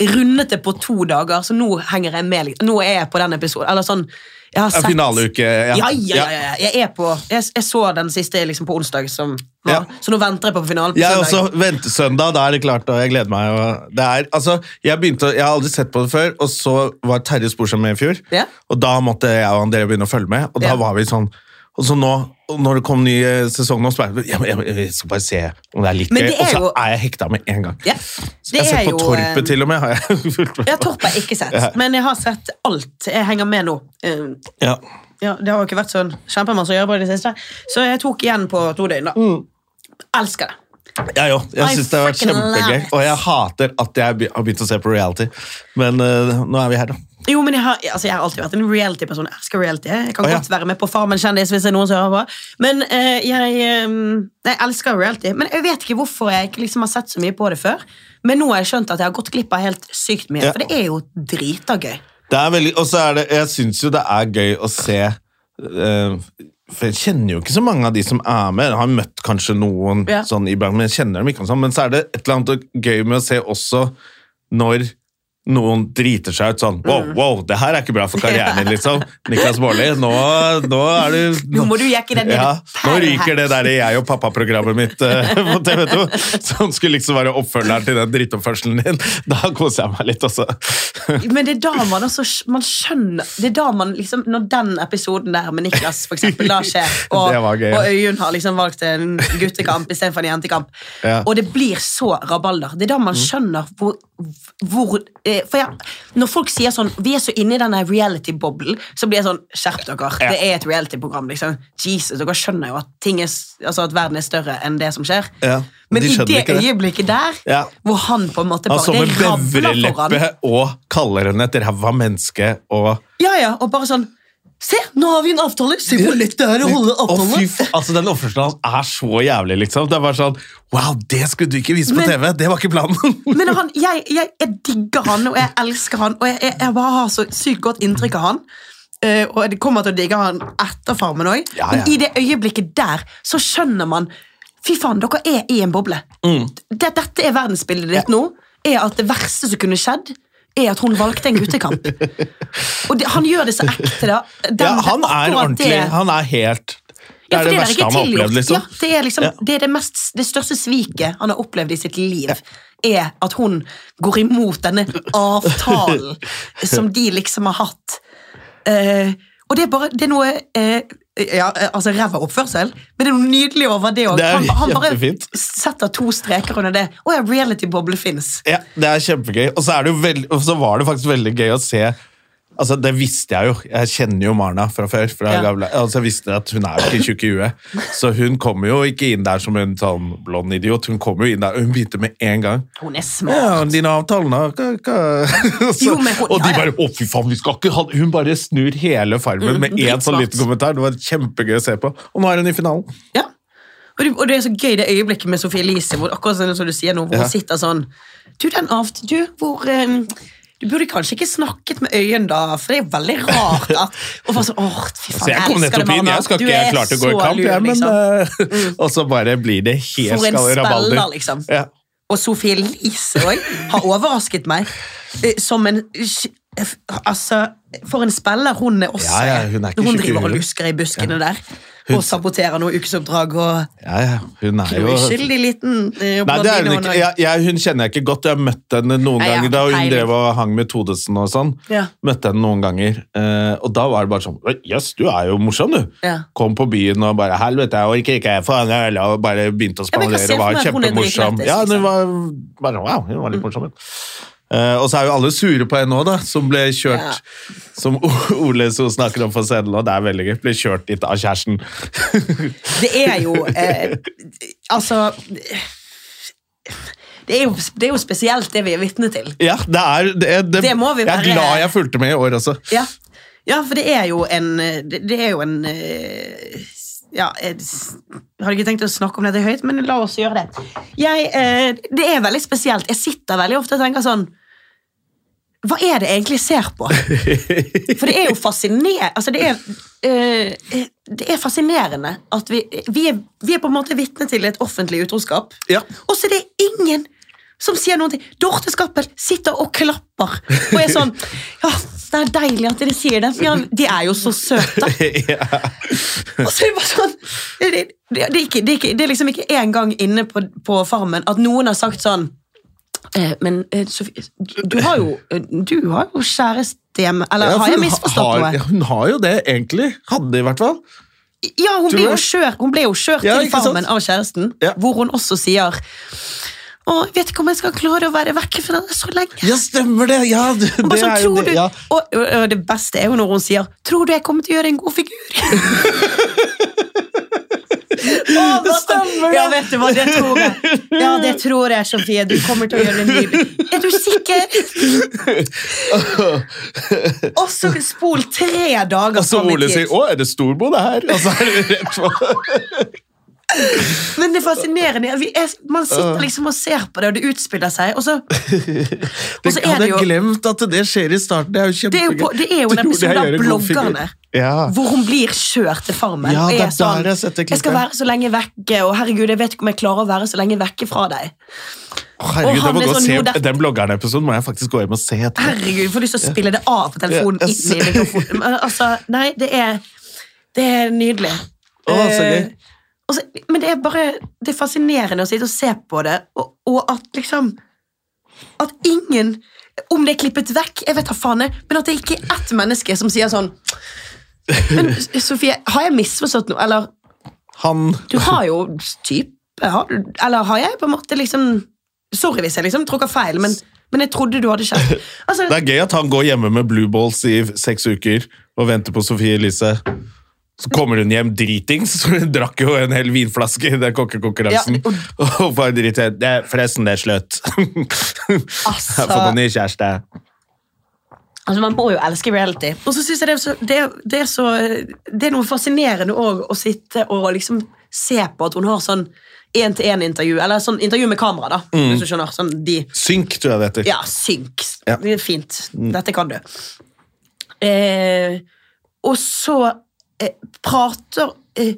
Rundet det på to dager, så nå henger jeg med. Nå er jeg på den episoden. Eller sånn, jeg har Ja, sett Finaleuke. ja, ja, ja, ja. Jeg er på Jeg, jeg så den siste liksom på onsdag, som var, Ja. så nå venter jeg på finalen på Jeg søndag. også ventesøndag, da er det klart, og jeg gleder meg. Og det er, altså, jeg, begynte, jeg har aldri sett på det før, og så var Terje Sporsem med i fjor. Ja. Og da måtte jeg og André begynne å følge med, og da Ja. var vi sånn Og så nå, når det kom ny eh, sesong nå, så bare jeg, jeg, jeg skal bare se om det er litt gøy. Og så er jeg hekta med en gang. Ja. Jeg har sett på Torpet eh, til og med. har jeg fulgt med Ja, Torpet har jeg ikke sett, Ja. men jeg har sett alt. Jeg henger med nå. Eh, Ja. Ja, Det har jo ikke vært sånn kjempemasse å gjøre på i det siste, så jeg tok igjen på to døgn. da. Mm. Elsker det. Jeg jo. Jeg syns det har vært kjempegøy. Og jeg hater at jeg har begynt å se på reality. Men uh, nå er vi her, da. Jo, men jeg har, altså, jeg har alltid vært en reality-person. Jeg elsker reality. Jeg kan oh, ja. godt være med på Farmen kjendis hvis det er noen som hører på. Men eh, jeg, eh, jeg elsker reality. Men jeg vet ikke hvorfor jeg ikke liksom har sett så mye på det før. Men nå har jeg skjønt at jeg har gått glipp av helt sykt mye. Ja. For det er jo drita gøy. Det er veldig, og så er det, jeg syns jo det er gøy å se uh, For jeg kjenner jo ikke så mange av de som er med. Jeg har møtt kanskje noen Ja. sånn iblant, men jeg kjenner dem ikke. Sånn. Men så er det et eller annet gøy med å se også når noen driter seg ut sånn Wow, wow, det her er ikke bra for karrieren din, liksom. Niklas Baarli, nå, nå er du Nå må du jekke den ja. Nå ryker det der jeg og pappa-programmet mitt uh, på TV 2, som skulle liksom være oppfølgeren til den drittoppførselen din. Da koser jeg meg litt, også. Men det er da man også man skjønner Det er da man liksom Når den episoden der med Niklas for eksempel, da skjer, og, gøy, ja. og Øyunn har liksom valgt en guttekamp istedenfor en jentekamp, Ja. og det blir så rabalder, det er da man skjønner hvor, hvor eh, For jeg, når folk sier sånn Vi er så inne i denne reality-boblen, så blir jeg sånn Skjerp dere. Ja. Det er et reality-program. liksom Jesus, Dere skjønner jo at, ting er, altså at verden er større enn det som skjer. Ja, Men de i det ikke det. øyeblikket der, Ja. hvor han på en måte bare Altså det rabler foran. og kaller henne et ræva menneske og Ja, ja, og bare sånn Se, nå har vi en avtale! Se hvor lett det er å holde avtalen! Oh, altså Den oppførselen hans er så jævlig, liksom. Det er bare sånn Wow, det skulle du ikke vise på Men- TV! Det var ikke planen! Men han, jeg, jeg, jeg digger han, og jeg elsker han, og jeg, jeg, bare har så sykt godt inntrykk av han. Uh, og jeg kommer til å digge han etter Farmen òg. Ja, ja. Men i det øyeblikket der så skjønner man Fy faen, dere er i en boble. Mm. Dette er verdensbildet ditt nå. Er at det verste som kunne skjedd, er at hun valgte en guttekamp. og det, han gjør det så ekte, da. Den- Ja, han er ordentlig. det- Han er helt Det Ja, er for det er verste han har opplevd, liksom. Ja, det er liksom Ja. det, er det, mest, det største sviket han har opplevd i sitt liv, er at hun går imot denne avtalen som de liksom har hatt. Uh, og det er bare Det er noe eh, ja, eh, altså ræva oppførsel, men det er noe nydelig over det òg. Han, han bare setter to streker under det. Å ja, reality-boble fins. Ja, det er kjempegøy. Og så, er det jo veld, og så var det faktisk veldig gøy å se Altså, Det visste jeg jo. Jeg kjenner jo Marna fra før. Fra Ja. gamle, altså, jeg visste at Hun er jo ikke tjukk i huet. Så hun kommer jo ikke inn der som en sånn blond idiot. Hun kommer jo inn der, og hun begynte med en gang. Hun er smart. Ja, dine avtaler. Hva, hva? Så, Jo, hun- og de bare 'Å, fy faen, vi skal ikke ha Hun bare snur hele farmen med én sånn liten kommentar. Det var kjempegøy å se på. Og nå er hun i finalen. Ja. Og det, er så gøy det øyeblikket med Sofie Elise, hvor, akkurat som du sier nå, hvor Ja. hun sitter sånn Du, den avt... Du, hvor eh, Du burde kanskje ikke snakket med øynene, da, for det er veldig rart at Og bare sånn, åh, fy Så faen, jeg kom nettopp inn, jeg skal ikke klart å gå i kamp, jeg, men liksom. eh, Og så bare blir det helt For en rabalder. spiller, liksom. Ja. Og Sofie Elise òg har overrasket meg eh, som en Altså, for en spiller hun er også. Ja, ja, hun er hun driver og lusker i buskene der Hun- og saboterer noe ukesoppdrag og ja, ja. Hun er jo Uskyldig liten eh, Nei, det er hun ikke. Jeg, jeg, hun kjenner jeg ikke godt. Jeg har møtt henne noen Nei, jeg ganger da hun heilig. drev og hang med Todesen og sånn. Ja. Møtte henne noen ganger. eh, og da var det bare sånn Jøss, yes, du er jo morsom, du. Ja. Kom på byen og bare 'Helvete, jeg orker ikke, jeg får en og bare begynte å Ja, jeg spandere og var kjempemorsom. Ja, liksom. hun var bare Wow, hun var litt morsom. hun. Eh, og så er jo alle sure på henne òg, som ble kjørt Ja. Som Ole så snakker om for scenen, nå, det er veldig gøy. Ble kjørt dit av kjæresten. Det er jo eh, Altså det er, jo, det er jo spesielt, det vi er vitne til. ja, det er det, det, Det må vi Jeg er glad jeg fulgte med i år også. Ja, ja for det er jo en Det, det er jo en eh, ja, jeg hadde ikke tenkt å snakke om dette høyt, men la oss gjøre det. Jeg, eh, det er veldig spesielt. Jeg sitter veldig ofte og tenker sånn Hva er det jeg egentlig ser på? For det er jo fascinerende altså det, er, eh, det er fascinerende at vi, vi, er, vi er på en måte vitne til et offentlig utroskap, Ja. og så er det ingen som sier noe. Dorte Skappel sitter og klapper og er sånn Ja, det er deilig at dere sier det. Ja, de er jo så søte. Og så er det bare sånn Det, det, det, er, ikke, det, er, ikke, er liksom ikke en gang inne på, på Farmen at noen har sagt sånn eh, Men eh, Sofie, du har jo, eh, du har jo kjæreste hjemme. Eller Ja, har jeg misforstått noe? Hun har jo det, egentlig. Hadde i hvert fall. Ja, hun ble, jo kjørt, hun ble jo kjørt Ja, til Farmen sant? av kjæresten, Ja. hvor hun også sier Å, jeg vet ikke om jeg skal klare å være vekke fra det så lenge. Ja, stemmer det! Ja, det, Og det sånn, er jo det. Ja. og, og, og det beste er jo når hun sier 'Tror du jeg kommer til å gjøre en god figur?' Å, det stemmer det. Ja, vet du hva, det tror jeg. Ja, det tror jeg, Sofie. Du kommer til å gjøre en ny Er du sikker? Og så spol tre dager Og så Ole sier 'Å, er det storbo, det her?' Og så er det rett på. Men det er fascinerende. Er, man sitter liksom og ser på det, og det utspiller seg, og så, og så er det jeg jo glemt at det skjer i starten. Det er jo kjempegøy. det er jo en episode av bloggerne. Ja. Hvor hun blir kjørt til farmen. Ja, det er er der sånn, jeg jeg skal være så lenge vekke, og herregud, jeg vet ikke om jeg klarer å være så lenge vekke fra deg. Herregud, jeg må gå sånn, se det- Den bloggeren-episoden må jeg faktisk gå hjem og se etter. Herregud, jeg får lyst til å spille det av på telefonen. Ja, inn i mikrofonen. Altså, nei, det er, det er nydelig. Å, så gøy. Eh, og så, men det er bare det er fascinerende å sitte og se på det, og, og at liksom At ingen Om det er klippet vekk, jeg vet da faen, jeg, men at det ikke er ett menneske som sier sånn Men Sofie, har jeg misforstått noe? Eller Han du har jo type har du, Eller har jeg på en måte liksom Sorry hvis jeg liksom tråkker feil, men, men jeg trodde du hadde kjeft. Altså, Det er gøy at han går hjemme med blue balls i seks uker og venter på Sofie Elise. Så kommer hun hjem dritings, så hun drakk jo en hel vinflaske i den kokkekonkurransen. Ja, og bare drittet. Det er forresten, det er slutt. Jeg har fått meg ny kjæreste. Altså, Man må jo elske reality. Og så synes jeg det er, så, det, er, det, er så, det er noe fascinerende også å sitte og liksom se på at hun har sånn én-til-én-intervju, eller sånn intervju med kamera, da. hvis du skjønner. Sånn de, Synk, tror jeg det heter. ja, synk. Ja. Det er fint. Dette kan du. Eh, og så eh, prater eh,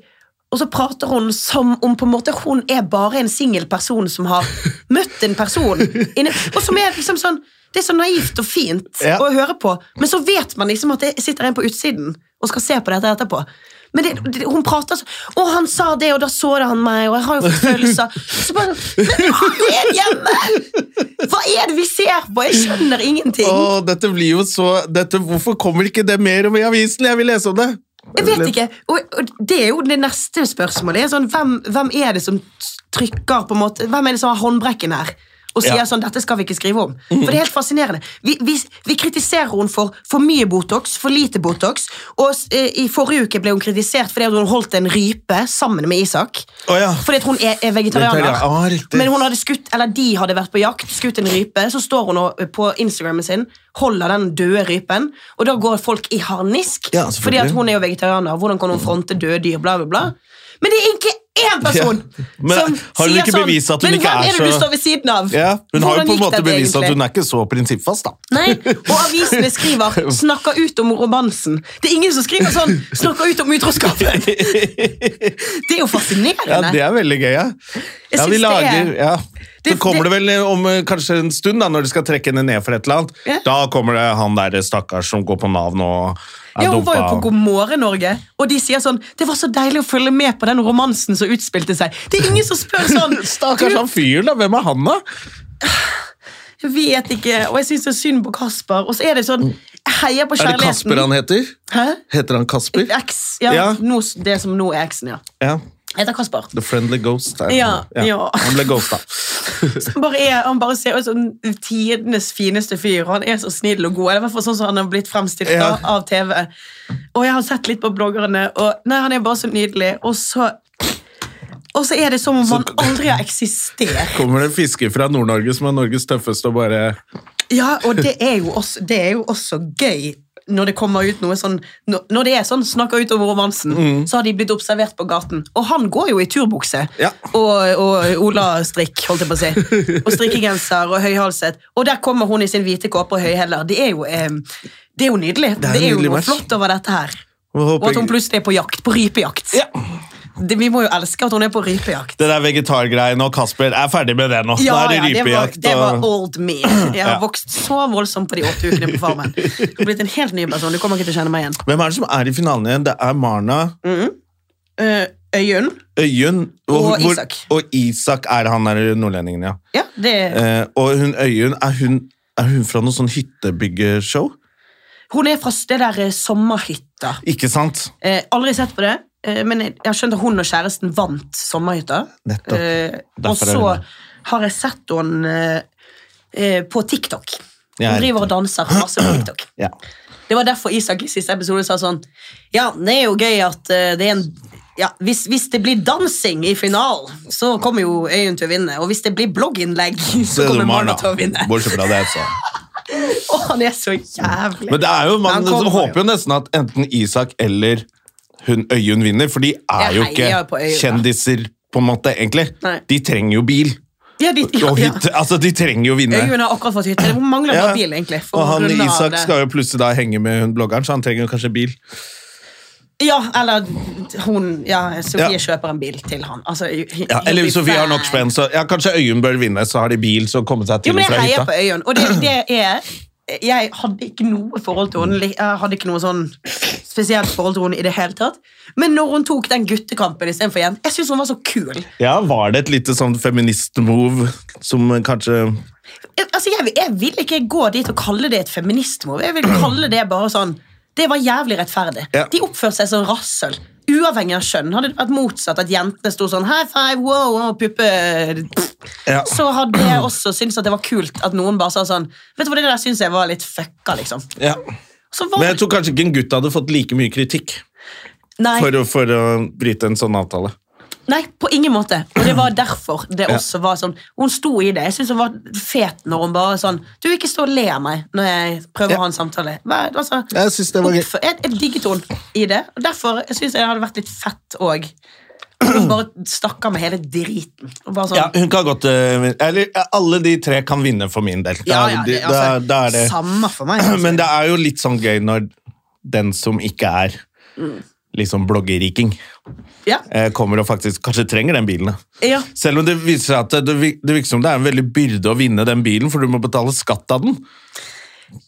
og så prater hun som om på en måte hun er bare en singel person som har møtt en person. Og som er liksom sånn Det er så naivt og fint Ja. å høre på, men så vet man liksom at det sitter en på utsiden og skal se på dette etterpå. Men det, det, hun prater sånn Å, han sa det, og da så det han meg, og jeg har jo fått følelser. Så bare, Men han er hjemme! Hva er det vi ser på? Jeg skjønner ingenting. Åh, dette blir jo så dette, Hvorfor kommer ikke det mer om i avisen? Jeg vil lese om det. Jeg vet ikke. Og, og det er jo det neste spørsmålet. Sånn, hvem, hvem er det som trykker på en måte Hvem er det som har håndbrekken her? Og sier Ja. sånn, dette skal vi ikke skrive om. For det er helt fascinerende. Vi, vi, vi kritiserer henne for for mye Botox, for lite Botox. Og eh, i forrige uke ble hun kritisert fordi hun holdt en rype sammen med Isak. Oh, ja. Fordi at hun er, er vegetarianer. Ah. Men hun hadde skutt, eller de hadde vært på jakt, skutt en rype. Så står hun på Instagrammen sin, holder den døde rypen, og da går folk i harnisk. Ja, fordi at hun er jo vegetarianer. Hvordan kan hun fronte døde dyr? Bla, bla, bla. Men det er ikke én person Ja. Men som sier sånn Men hvem er det du står ved siden av? Ja, hun har jo på en måte bevist at hun er ikke så prinsippfast, da. Nei, og avisene skriver 'snakker ut om romansen'. Det er ingen som skriver sånn 'snakker ut om utroskapet'. Det er jo fascinerende. Ja, Det er veldig gøy, ja. Ja vi lager, er- ja. Så kommer det- vel om eh, kanskje en stund, da, når de skal trekke henne ned for et eller annet. Ja. Da kommer det han der stakkars som går på Nav nå Ja, Hun var jo på God morgen Norge, og de sier sånn 'Det var så deilig å følge med på den romansen som utspilte seg'. Det er ingen som spør sånn. Stakkars han fyren, da. Hvem er han, da? Jeg vet ikke, og jeg syns det er synd på Kasper. Og så er det sånn Jeg heier på kjærligheten. Er det. Kasper han heter? Hæ? Heter han Kasper? X, ja, Ja. No, det som nå er eksen, ja. Ja. Heter Kasper. The Friendly Ghost. Ja, ja. Han ble ghosta. Han bare, er, han bare ser ut som tidenes fineste fyr. og Han er så snill og god. Eller i hvert fall sånn som han har blitt fremstilt Ja. av TV. Og jeg har sett litt på bloggerne, og nei, han er bare så nydelig. Og så, og så er det som om han aldri har eksistert. Kommer det en fisker fra Nord-Norge som er Norges tøffeste og bare Ja, og det er jo også, det er jo også gøy når det kommer ut noe sånn Når det er sånn, snakker ut om romansen, så har de blitt observert på gaten. Og han går jo i turbukse Ja. og, og olastrikk, holdt jeg på å si. Og strikkegenser og høyhalset. Og der kommer hun i sin hvite kåpe og høyhæler. Det jo eh, det er jo nydelig. Det er er, jo noe match. flott over dette her. Og at hun plutselig er på jakt. På rypejakt. Ja. Det, vi må jo elske at hun er på rypejakt. Det der vegetargreiene og Kasper er ferdig med det nå. Ja, det det var, det var old me. Jeg har Ja. vokst så voldsomt på de åtte ukene på Farmen. Jeg har blitt en helt ny person. Du kommer ikke til å kjenne meg igjen. Hvem er det som er i finalen igjen? Det er Marna, Eh, Øyunn. Øyunn Og hvor- Isak. Og Isak er han der nordlendingen, ja. Ja, det Eh, og hun Øyunn, er hun, er hun fra noe sånn hyttebyggeshow? Hun er fra det der eh, sommerhytta. Ikke sant? Eh, aldri sett på det. Eh, men jeg har skjønt at hun og kjæresten vant sommerhytta. Eh, og så har jeg sett henne eh, eh, på TikTok. Hun Ja, driver og danser masse på TikTok. Ja. Det var derfor Isak i siste episode sa sånn Ja, det er jo gøy at eh, det er en ja, hvis, hvis det blir dansing i finalen, så kommer jo Øyunn til å vinne. Og hvis det blir blogginnlegg, så er kommer Marna til å vinne. Bortsett fra det, så. Og han er så jævlig. Men det er jo, man håper jo nesten at enten Isak eller hun Øyunn vinner, for de er jo på ikke kjendiser, på en måte, egentlig. Nei. De trenger jo bil. ja, de, ja, ja. Hit, Altså, de trenger jo vinne. Øyunn har akkurat fått hytte. Hun mangler bare bil, egentlig. Og han Isak skal jo plutselig da henge med hun bloggeren, så han trenger jo kanskje bil. Ja, eller hun Ja, Sofie Ja. kjøper en bil til han. Altså, Ja, eller Sofie har nok spenn, så ja, kanskje Øyunn bør vinne, så har de bil, så komme seg Jo, til men og jeg heier på Øyunn, og det, det er Jeg hadde ikke noe forhold til henne. Jeg hadde ikke noe sånn spesielt forhold til henne i det hele tatt. Men når hun tok den guttekampen istedenfor jente, jeg syns hun var så kul. Ja, var det et lite sånn feminist-move som kanskje altså, jeg, jeg vil ikke gå dit og kalle det et feministmove. Jeg vil kalle det bare sånn Det var jævlig rettferdig. Ja. De oppførte seg som rassøl. Uavhengig av kjønn. Hadde det vært motsatt, at jentene sto sånn high five, wow, wow puppe Ja. Så hadde jeg også syntes at det var kult at noen bare sa sånn Vet du hva, det der syns jeg var litt fucka, liksom. ja. Var Men jeg tror kanskje ikke en gutt hadde fått like mye kritikk for å, for å bryte en sånn avtale. Nei, på ingen måte. Og det var derfor det også var sånn Hun sto i det. Jeg syns hun var fet når hun bare sånn Du, ikke stå og le av meg når jeg prøver Ja. å ha en samtale. Hver, Altså, Jeg synes det var gøy. jeg, jeg digget henne i det. Og derfor syns jeg det hadde vært litt fett òg. Bare stakkar med hele driten. Sånn, Ja, hun kan godt eh, Eller alle de tre kan vinne for min del. Da, ja, ja, det, altså, da er det Samme for meg. Altså. Men det er jo litt sånn gøy når den som ikke er liksom bloggeriking, ja. eh, kommer og faktisk kanskje trenger den bilen. Ja. Selv om det viser seg at det, det virker som det er en veldig byrde å vinne den bilen, for du må betale skatt av den.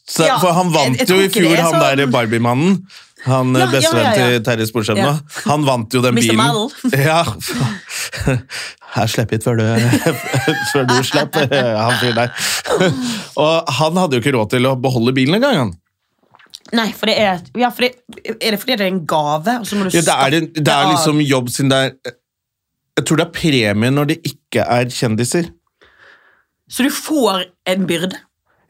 Så, Ja, for han vant jeg- jeg jo i fjor, han der Barbie-mannen. Han Ja, ja, bestevennen ja, ja, til Terje Sporsem nå. Han vant jo den Mr. bilen. Ja. Her slipper hit før du, før du slipper, han fyren der. Og han hadde jo ikke råd til å beholde bilen engang. han. Nei, for det er ja, for det, Er det fordi det er en gave? Ja, det, er, det, det er liksom jobb sin det er Jeg tror det er premie når det ikke er kjendiser. Så du får en byrde?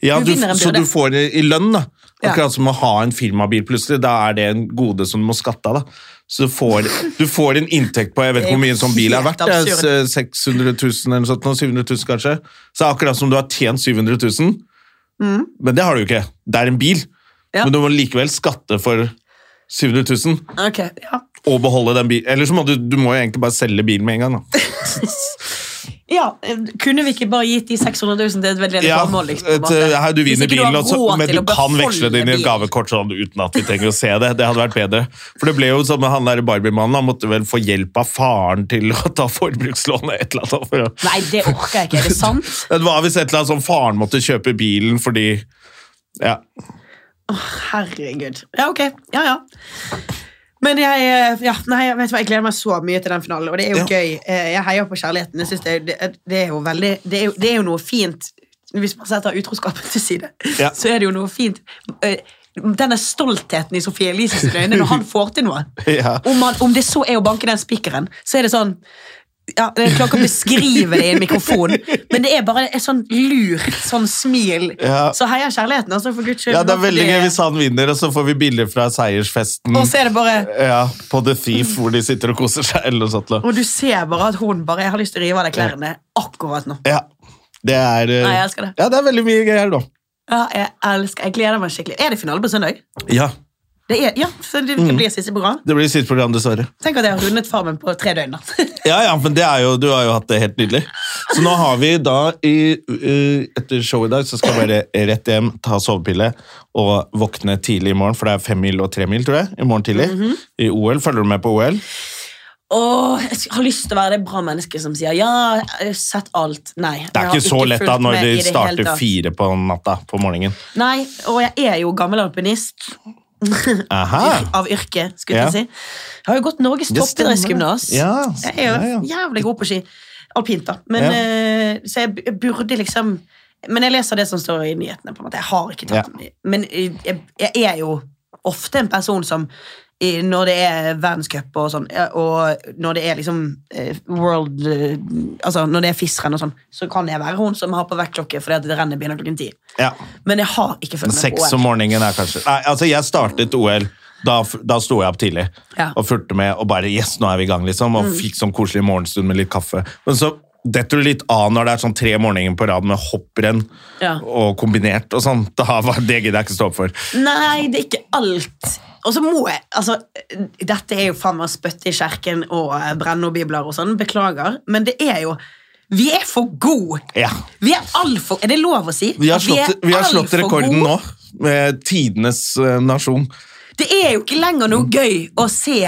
Ja, Du du, så du får det i lønn, da. Akkurat som å ha en firmabil plutselig. Da er det en gode som du må skatte av. da. Så du får, du får en inntekt på jeg vet ikke hvor mye en sånn bil er verdt. det er 600 000 eller noe sånt, 700 000 kanskje. Så det er akkurat som du har tjent 700 000. Men det har du jo ikke. Det er en bil. Mm. Ja. Men du må likevel skatte for 700 000 okay, ja. og beholde den bilen. Eller så må du, du må jo egentlig bare selge bilen med en gang. da. ja, eh, Kunne vi ikke bare gitt de 600 000 til et veldedig Ja, formål? Liksom, eh, her, du vinner bilen, og så- men du kan veksle det inn i et gavekort sånn, uten at vi trenger å se det. Det hadde vært bedre. For det ble jo som han der Barbie-mannen, han måtte vel få hjelp av faren til å ta forbrukslån et eller annet. For å... Nei, det orker jeg ikke. Er det sant? Det var visst et eller annet som faren måtte kjøpe bilen fordi Ja. Herregud. Ja, ok. Ja, ja. Men jeg, eh, ja, nei, jeg vet hva, jeg gleder meg så mye til den finalen, og det er jo Ja. gøy. Eh, Jeg heier på kjærligheten. Det, det, det er jo veldig det er det er jo noe fint Hvis man setter utroskapen til side, Ja. så er det jo noe fint. Eh, Denne stoltheten i Sofie Elises øyne når han får til noe. Ja. Om, man, om det så er å banke den spikeren, så er det sånn ja, Jeg klarer ikke å beskrive det i en mikrofon, men det er bare et sånn lurt sånn smil. Ja. Så heier kjærligheten, altså, for guds skyld. ja, det er veldig gøy hvis han vinner, og så får vi bilder fra seiersfesten Og så er det bare ja, på The Thief, hvor de sitter og koser seg. eller noe sånt. Og du ser bare at hun bare Jeg har lyst til å rive av deg klærne akkurat nå. Ja, det er eh, Nei, jeg elsker det. Ja, det er veldig mye gøy her nå. Ja, jeg elsker Jeg gleder meg skikkelig. Er det finale på søndag? Ja, Det er, ja, så det, blir blir siste program. det blir siste program, dessverre. Tenk at jeg har rundet Farmen på tre døgn. Ja, ja, men det jo, du har jo hatt det helt nydelig. Så nå har vi da, i, etter showet i dag, så skal vi bare rett hjem, ta sovepille og våkne tidlig i morgen, for det er fem mil og tre mil, tror jeg, i morgen tidlig. Mhm. I OL. Følger du med på OL? Åh, jeg har lyst til å være det bra mennesket som sier ja, jeg har sett alt. Nei. Det er ikke så lett da, når de starter fire på natta på morgenen. Nei, og jeg er jo gammel alpinist. Av yrke, skulle Ja. jeg si. Jeg har jo gått Norges toppidrettsgymnas. Ja, Jeg er jo jævlig god på ski. Alpint, da. Men, eh, så jeg, burde liksom Men jeg leser det som står i nyhetene. på en måte. Jeg har ikke tatt Ja. Men jeg, jeg, jeg er jo ofte en person som i, når det er verdenscup og sånn, og når det er liksom eh, world eh, Altså når det er FIS-renn og sånn, så kan jeg være hun som har på vektklokke fordi det rennet begynner klokken ti. Ja. Men jeg har ikke fulgt med Seks om morgenen er kanskje Nei, altså jeg startet OL Da, da sto jeg opp tidlig Ja. og fulgte med og bare Yes, nå er vi i gang, liksom. Og fikk sånn koselig morgenstund med litt kaffe. Men så detter du litt av når det er sånn tre morgener på rad med hopprenn Ja. og kombinert og sånn. Da var det gidder jeg ikke stå opp for. Nei, det er ikke alt. Og så må jeg altså, Dette er jo faen meg spytte i kjerken og eh, brenne noen bibler og sånn. Beklager. Men det er jo Vi er for gode! Ja. Vi er altfor Er det lov å si? Vi har slått, er vi har slått rekorden nå, med tidenes eh, nasjon. Det er jo ikke lenger noe gøy å se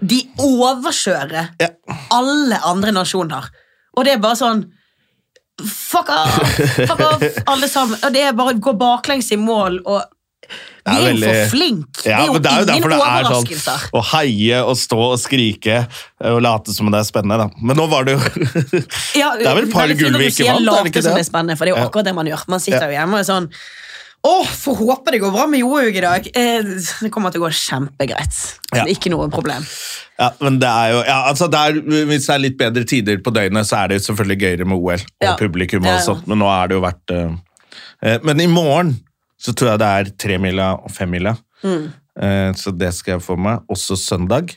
de overkjøre Ja. alle andre nasjoner. Og det er bare sånn Fuck off! Fuck off, alle sammen. Og det er bare å gå baklengs i mål og Vi er er, jo veldig- for flinke. Ja, det er jo men det er ingen det er sånn å heie og stå og skrike og late som det er spennende. Da. Men nå var det jo Ja, Det er vel et par veldig gull vi ikke vant, er det late ikke som det? det er spennende, for det er jo akkurat det man gjør. Man sitter jo hjemme og er sånn Å, får håpe det går bra med Johaug i dag. Eh, det kommer til å gå kjempegreit. Ja. Ikke noe problem. Ja, men det er jo ja, altså det er, Hvis det er litt bedre tider på døgnet, så er det jo selvfølgelig gøyere med OL og Ja. publikum. Og sånt, Men nå er det jo vært eh, eh, Men i morgen så tror jeg det er tremila og femmila. Mm. Eh, så det skal jeg få med. Også søndag.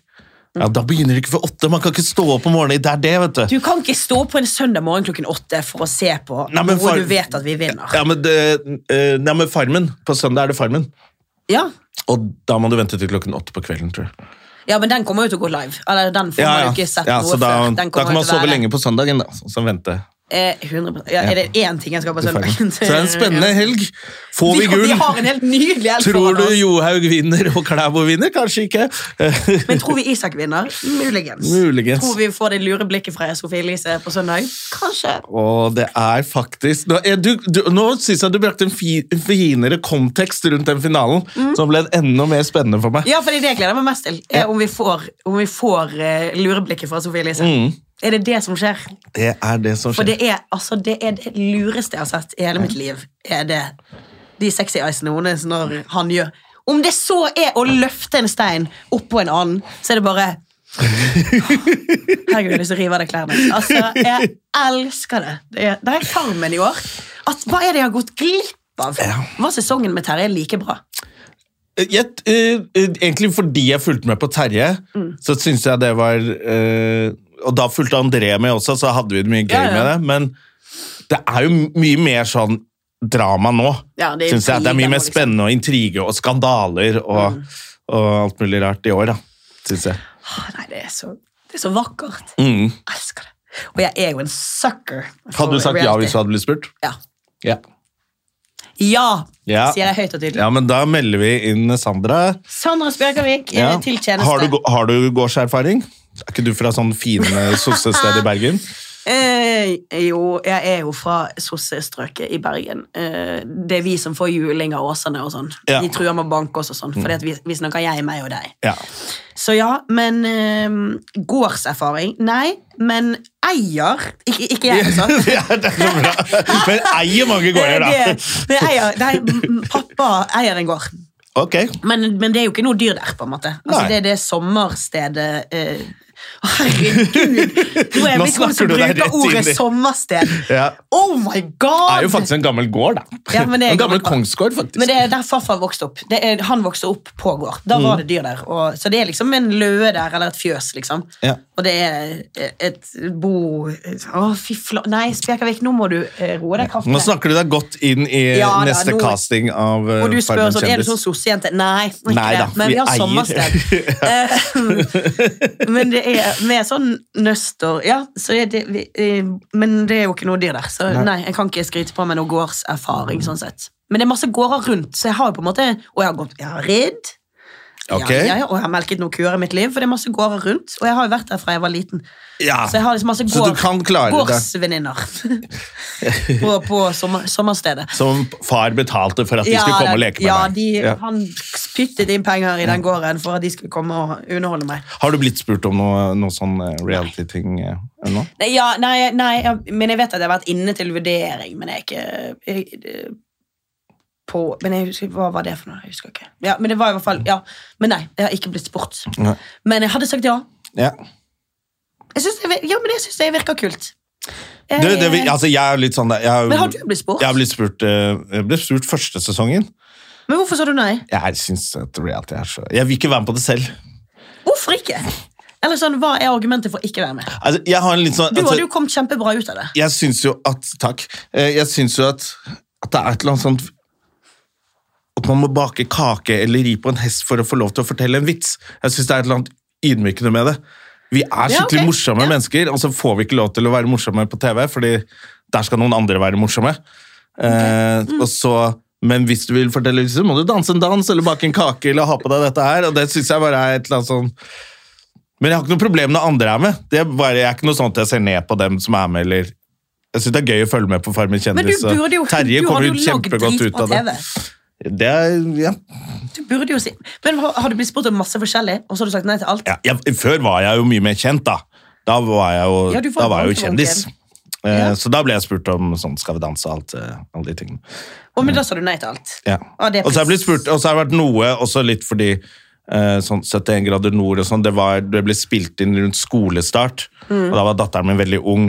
Ja, Da begynner det ikke før åtte. Man kan ikke stå opp om morgenen. Det er det, vet du. Du kan ikke stå opp på en søndag morgen klokken åtte for å se på Nei, noe for- du vet at vi vinner. Ja, men, det, eh, nei, men Farmen. På søndag er det Farmen. Ja, Og da må du vente til klokken åtte på kvelden, tror jeg. ja men den kommer jo til å gå live. Eller den får Ja, man jo ikke sett ja, noe så da, før. Da kan man sove lenge på søndagen, da. Så vente. Eh, 100%. Ja, er det én ting jeg skal på søndag? Så det er en spennende helg. Får vi Vi, gull? vi har en helt nydelig helg Tror du. Johaug vinner og Klæbo vinner? Kanskje ikke. Men tror vi Isak vinner? Muligens. Muligens. Tror vi får det lure blikket fra Sofie Elise på søndag? Kanskje. Og det er faktisk Nå, er du, du, nå syns jeg du brakte en fi, finere kontekst rundt den finalen, Mm. som ble enda mer spennende for meg. Ja, for det gleder jeg meg mest til. Er om vi får, om vi får uh, lureblikket fra Sofie Elise. Er det det som skjer? Det er det som For skjer. det er, altså, det er det lureste jeg har sett i hele mitt liv. Er det de sexy icene hennes når han gjør Om det så er å løfte en stein oppå en annen, så er det bare Herregud, jeg har lyst til å rive av deg klærne. Altså, jeg elsker det. Det er, det er Farmen i år. At, hva er det jeg har gått glipp av? Var sesongen med Terje like bra? Jeg, eh, eh, egentlig fordi jeg fulgte med på Terje, Mm. så syns jeg det var eh, Og da fulgte André med også, så hadde vi det mye gøy Ja, ja. med det. Men det er jo mye mer sånn drama nå. Ja, det er jeg. Det er mye mer liksom. spennende og intrige og skandaler og, og alt mulig rart i år, da. Syns jeg. Nei, det er så, det er så vakkert. Mm. Jeg elsker det. Og jeg er jo en sucker. Hadde du sagt ja hvis du hadde blitt spurt? Ja. Ja. Ja, Ja. sier jeg høyt og tydelig. ja, men da melder vi inn Sandra. Sandra Spjørkavik eh, Ja. til tjeneste. Har du, har du gårdserfaring? Er ikke du fra sånn fine sossested i Bergen? Eh, jo, jeg er jo fra sossestrøket i Bergen. Eh, det er vi som får juling av Åsane og sånn. Ja. De truer med å banke oss og sånn, fordi at vi, vi snakker jeg, meg og deg. Ja. Så ja, men eh, gårdserfaring? Nei, men eier Ikke, ikke jeg, altså. ja, det er så bra. Men eier mange gårder, da. Det, det eier, det pappa eier en gård. Ok. Men, men det er jo ikke noe dyr der, på en måte. Altså, Nei. det er det sommerstedet eh, Herregud! Nå er vi kommet til å bruke ordet sommersted. Ja. Oh my god! Det er jo faktisk en gammel gård, da. Ja, men det en gammel gammel- kongsgård, faktisk. Men det er der farfar vokste opp. Det er, han vokste opp på gård. Da var det dyr der. Og, så det er liksom en løe der, eller et fjøs, liksom. Ja. Og det er et bo Å, fy fla... Nei, Spekervik, nå må du eh, roe deg kraftig. Nå snakker du deg godt inn i Ja, da, neste nå- casting av uh, Og du spør sånn, er du sånn sossejente? Nei, ikke Nei det. da, men vi vi har eier. sommersted. Eh, men det er med sånn nøster Ja, så det vi- eh, Men det er jo ikke noe dyr der, så nei, jeg kan ikke skryte på meg noe gårdserfaring. sånn sett. Men det er masse gårder rundt, så jeg har jo på en måte Og jeg har gått, jeg har ridd. Ok. Ja, ja, og jeg har melket noen kuer i mitt liv, for det er masse gårder rundt. Og jeg har jo vært der fra jeg var liten. Ja. Så jeg har liksom masse gård, kan klare det. gårdsvenninner på, på sommer, sommerstedet. Som far betalte for at de skulle komme og leke med ja, deg. de, Ja. han spyttet inn penger i den gården for at de skulle komme og underholde meg. Har du blitt spurt om noe, noe sånn eh, reality-ting eh, ennå? Nei, ja, nei, nei, men jeg vet at jeg har vært inne til vurdering, men jeg er ikke jeg, på Men jeg husker, hva var det for noe? Jeg husker ikke. Ja, Men det var i hvert fall, ja. Men nei, jeg har ikke blitt spurt. Nei. Men jeg hadde sagt ja. Ja. Jeg synes det, ja, men jeg syns det virker kult. Jeg, Du, det, vil- altså, jeg er litt sånn der jeg, Men har du blitt spurt? Jeg har blitt spurt, eh, jeg ble spurt første sesongen. Men hvorfor sa du nei? Jeg syns at reality er så Jeg vil ikke være med på det selv. Hvorfor ikke? Eller sånn, Hva er argumentet for ikke å være med? Altså, jeg har en litt sånn Du altså, hadde jo kommet kjempebra ut av det. Jeg syns jo at Takk. Eh, Jeg syns jo at, at det er et eller annet sånt At man må bake kake eller ri på en hest for å få lov til å fortelle en vits. Jeg syns det er et eller annet ydmykende med det. Vi er Ja, skikkelig morsomme Ja. mennesker, og så får vi ikke lov til å være morsomme på TV, fordi der skal noen andre være morsomme. Eh, Mm. og så, men hvis du vil fortelle vits, må du danse en dans eller bake en kake eller ha på deg dette her, og det synes jeg bare er et eller annet sånn Men jeg har ikke noe problem når andre er med. Det er bare, jeg er ikke noe sånn at jeg ser ned på dem som er med, eller Jeg syns det er gøy å følge med på Farmen kjendis. Men du burde jo, Terje du kommer jo kjempegodt ut av det. Det er, ja. Du burde jo si Men har du blitt spurt om masse forskjellig, og så har du sagt nei til alt? Ja, jeg, før var jeg jo mye mer kjent, da. Da var jeg jo, Ja, da var jeg jo kjendis. Ja. Eh, Så da ble jeg spurt om sånn Skal vi danse og alt, eh, alle de tingene. Og men da sa du nei til alt. Ja. Ja, er Og så har jeg blitt spurt, og så har det vært noe, også litt fordi eh, sånn 71 grader nord og sånn, det, det ble spilt inn rundt skolestart, Mm. og da var datteren min veldig ung,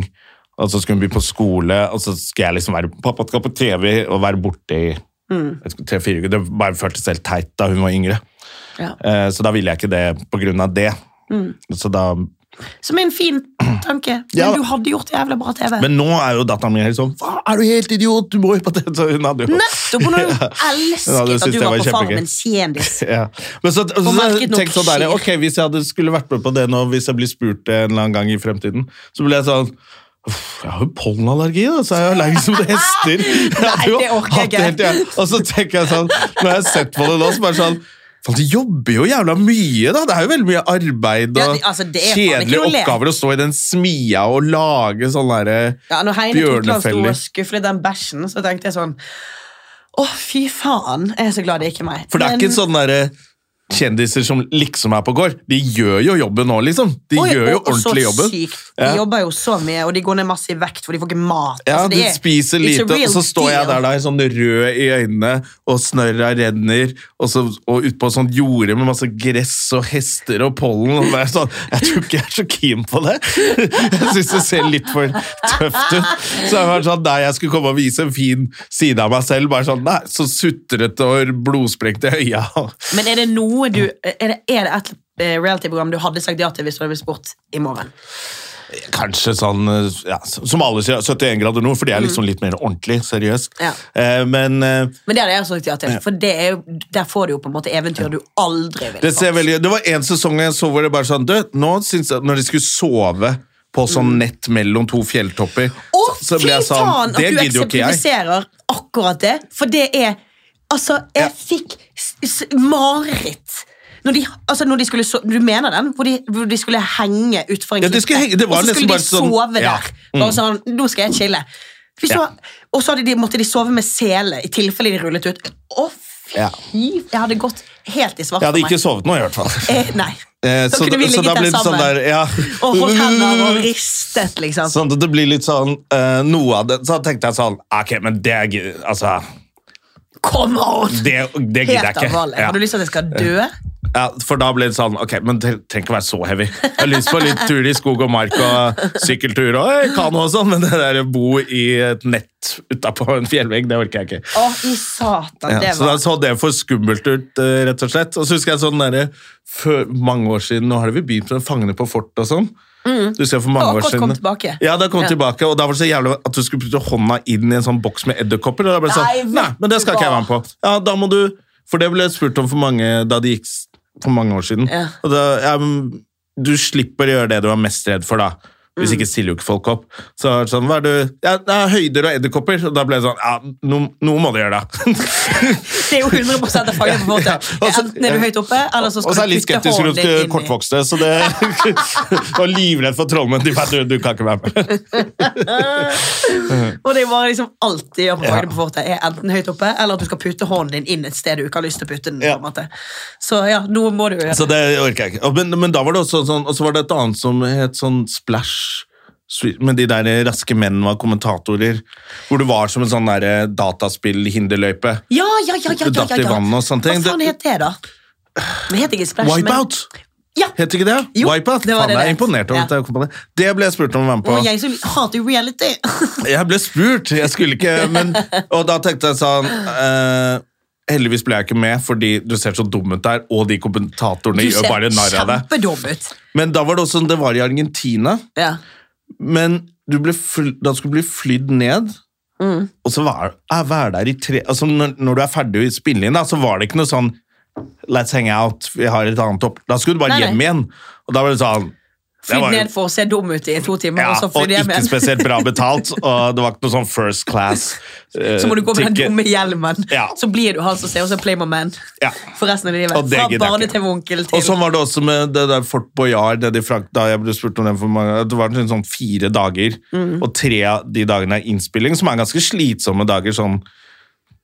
og så skulle hun begynne på skole, og så skulle jeg liksom være, pappa skal på TV og være borte i Mm. det bare føltes helt teit da hun var yngre. Ja. Eh, så da ville jeg ikke det på grunn av det. Mm. Så da, Som en fin tanke. Men Ja, du hadde gjort jævla bra TV. men nå er jo datteren min helt sånn, hva, er du helt idiot, du må jo på det, så hun hadde jo... Nettopp! Hun Ja, elsket at du var var på. Farmen kjendis. Ja. Men så, så, så tenk sånn der, ok, Hvis jeg hadde skulle vært med på det nå, hvis jeg blir spurt en eller annen gang i fremtiden, så ble jeg sånn «Uff, jeg har jo pollenallergi, da, så er jeg allergisk mot hester. Nei, det orker jeg ikke. Og så tenker jeg sånn, når jeg har sett på det nå, så bare sånn de jobber jo jævla mye, da! Det er jo veldig mye arbeid og ja, altså, er kjedelige oppgaver å stå i den smia og lage sånn derre Ja, når Heine Totland sto og skufflet den bæsjen, så tenkte jeg sånn Å, fy faen, jeg er så glad det ikke er meg. For det er Men- ikke sånn derre kjendiser som liksom er på gård. De gjør jo jobben nå, liksom. De Oi, gjør jo ordentlig jobben. sykt. De Ja. jobber jo så mye, og de går ned masse i vekt, for de får ikke mat. Ja, Altså, de er- spiser lite, og så står jeg der da i sånn rød i øynene, og snørra renner, og, så, og utpå sånn jorde med masse gress og hester og pollen. Og jeg, sånn, jeg tror ikke jeg er så keen på det. Jeg syns det ser litt for tøft ut. Så jeg var sånn, nei, jeg skulle komme og vise en fin side av meg selv, bare sånn, nei, så sutrete og blodsprengte øya. Men er det noe du Er det, er det et eh, reality-program du hadde sagt ja til hvis du hadde blitt spurt i morgen? Kanskje sånn, ja, som alle sier, 71 grader nord, for det er liksom litt mer ordentlig, seriøst. Ja. Eh, men eh, Men det hadde jeg sagt ja til, for det jo, der får du jo på en måte eventyr du aldri ville det, ser veldig, det var en sesong jeg så hvor det bare sånn, du, nå synes jeg, når de skulle sove på sånn nett mellom to fjelltopper, Å, så fy ble jeg sånn, at det du gidder jo ikke jeg. eksemplifiserer akkurat det, for det er Altså, jeg Ja. fikk mareritt. Når de, altså når de skulle so Du mener den? Hvor de, hvor de skulle henge utfor en Ja, skulle det var og så skulle de sånn- sove ja. der. Bare sånn, Nå skal jeg chille. Så, Ja. Og så de, måtte de sove med sele i tilfelle de rullet ut. Å, fy! Ja. Jeg hadde gått helt i svart Jeg hadde ikke sovet nå, i hvert fall. Eh, nei. Eh, Da kunne vi ligget der sammen sånn sammen. der, ja. Og holdt hender og ristet, liksom. Sånn at det blir litt sånn, uh, noe av det, så tenkte jeg sånn, ok, men det, er altså, Come on! det, det gidder jeg ikke. Ja. Har du lyst til at jeg skal dø? Ja, for da blir det sånn, ok, men det trenger ikke være så heavy. Jeg har lyst på litt tur i skog og mark og sykkeltur og kano og sånn, men det der å bo i et nett utapå en fjellvegg, det orker jeg ikke. Å, i satan, Ja, det så da så det for skummelt ut, eh, rett og slett. Og så husker jeg sånn derre, for mange år siden, nå har vi begynt med Fangene på fort og sånn. Du ser for mange år siden. kom tilbake. Ja, det kom Ja. tilbake, og da var det så jævlig at du skulle putte hånda inn i en sånn boks med edderkopper. Og da ble det sånn, Nei, men det skal ikke jeg være med på. Ja, da må du, for det ble spurt om for mange da det gikk for mange år siden. Ja. Da, ja, du slipper å gjøre det du er mest redd for da. Hvis Mm. ikke stiller jo ikke folk opp. Så er det sånn, hva er du? Ja, det er høyder og edderkopper. Og da ble det sånn, ja, no, noe må du gjøre da. Det er jo 100 av faget, på en måte. Enten er du høyt oppe, eller så Og så er jeg litt skeptisk rundt kortvokste, så det var livredd for trollmenn. De bare, du, du kan ikke være med. Og det er bare liksom alt de gjør på Ja. fanget på fortet, er enten høyt oppe, eller at du skal putte hånden din inn et sted du ikke har lyst til å putte den. På en måte. Så ja, noe må du gjøre. Så det orker jeg ikke. Men, men da var det også sånn, og så var det et annet som het sånn Splash Men de der raske mennene var kommentatorer. Hvor du var som en sånn eh, dataspill-hinderløype. Ja, ja, ja, ja, datt i vannet og sånne ting. Hva faen Det- het det, da? Det het ikke Splash, men Wipeout! Ja. Het ikke det? Jo, Wipeout? det var Faen, det jeg er imponert over Ja. det. Det ble jeg spurt om å være med på. Og jeg som hater reality. Jeg ble spurt, jeg skulle ikke men, Og da tenkte jeg sånn uh, Heldigvis ble jeg ikke med, fordi du ser så dum ut der, og de kommentatorene gjør bare narr av deg. Men da var det også Det var i Argentina, Ja. Men du ble da skulle du bli flydd ned. Mm. Og så var, være der i tre altså når, når du er ferdig å spille inn, da, så var det ikke noe sånn Let's hang out, vi har et annet opp Da skulle du bare Nei, nei. hjem igjen. Og da var det sånn Flydd ned for å se dum ut i to timer, ja, og så flyr flydd hjem ikke spesielt bra betalt, og det var ikke noe sånn first class. uh, Så må du gå med den dumme hjelmen. Ja. Så blir du han som ser ut som Playmoman Ja. for resten av livet. Og det Fra barne-TV-onkel til Og sånn var det også med det der Fort Boyard nede i Frank, da jeg ble spurt om den for mange, det var sånn fire dager, Mm. og tre av de dagene er innspilling, som er ganske slitsomme dager, sånn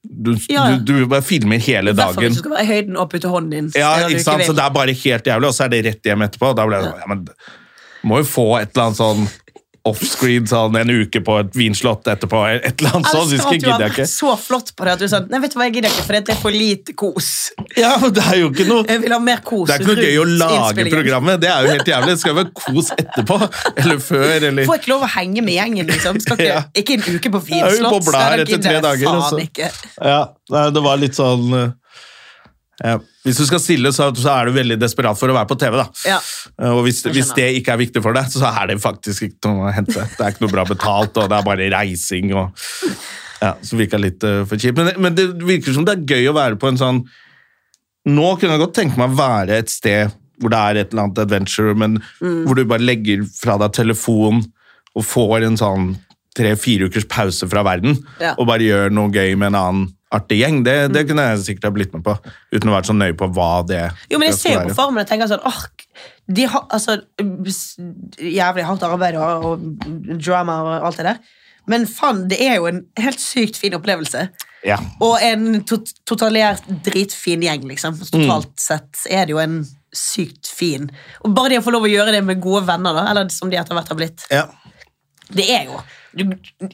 du, Ja, du, du bare filmer hele dagen. dagen. hvis du skal være i høyden og putte hånden din. Ja, ikke sant? Så det er bare helt jævlig, og så er det rett hjem etterpå. og Da ble jeg sånn, ja, men må jo få et eller annet sånn offscreen sånn en uke på et vinslott etterpå, et eller annet sånt, Jeg hvis ikke gidder jeg ikke. så flott på det at du sa nei, vet du hva, jeg gidder ikke, for det er for lite kos. Ja, men det er jo ikke noe Jeg vil ha mer kos Det er ikke noe gøy å lage programmet. Det er jo helt jævlig. Det skal jo være kos etterpå. Eller før, eller Får ikke lov å henge med gjengen, liksom. Ikke, Ja. ikke en uke på er jo Vinslott. på bladet Nei, etter tre dager, Faen og ikke. Ja, det var litt sånn eh. Hvis du skal stille, så, så er du veldig desperat for å være på TV. da. Ja. Og hvis, hvis det ikke er viktig for deg, så er det faktisk ikke noe å hente. Det er ikke noe bra betalt, og det er bare reising. og ja, Så virka litt uh, for kjipt. Men, men det virker som det er gøy å være på en sånn Nå kunne jeg godt tenke meg å være et sted hvor det er et eller annet adventure, men Mm. hvor du bare legger fra deg telefon og får en sånn tre-fire ukers pause fra verden, Ja. og bare gjør noe gøy med en annen artig gjeng. Det, det kunne jeg sikkert ha blitt med på, uten å være så nøye på hva det Jo, men jeg ser jo på formen og tenker sånn åh, de har, altså, Jævlig hardt arbeid og, og drama og alt det der. Men faen, det er jo en helt sykt fin opplevelse. Ja. Og en tot totalert dritfin gjeng, liksom. Totalt Mm. Sett er det jo en sykt fin Og bare det å få lov å gjøre det med gode venner, da, eller som de etter hvert har blitt, ja. det er jo du,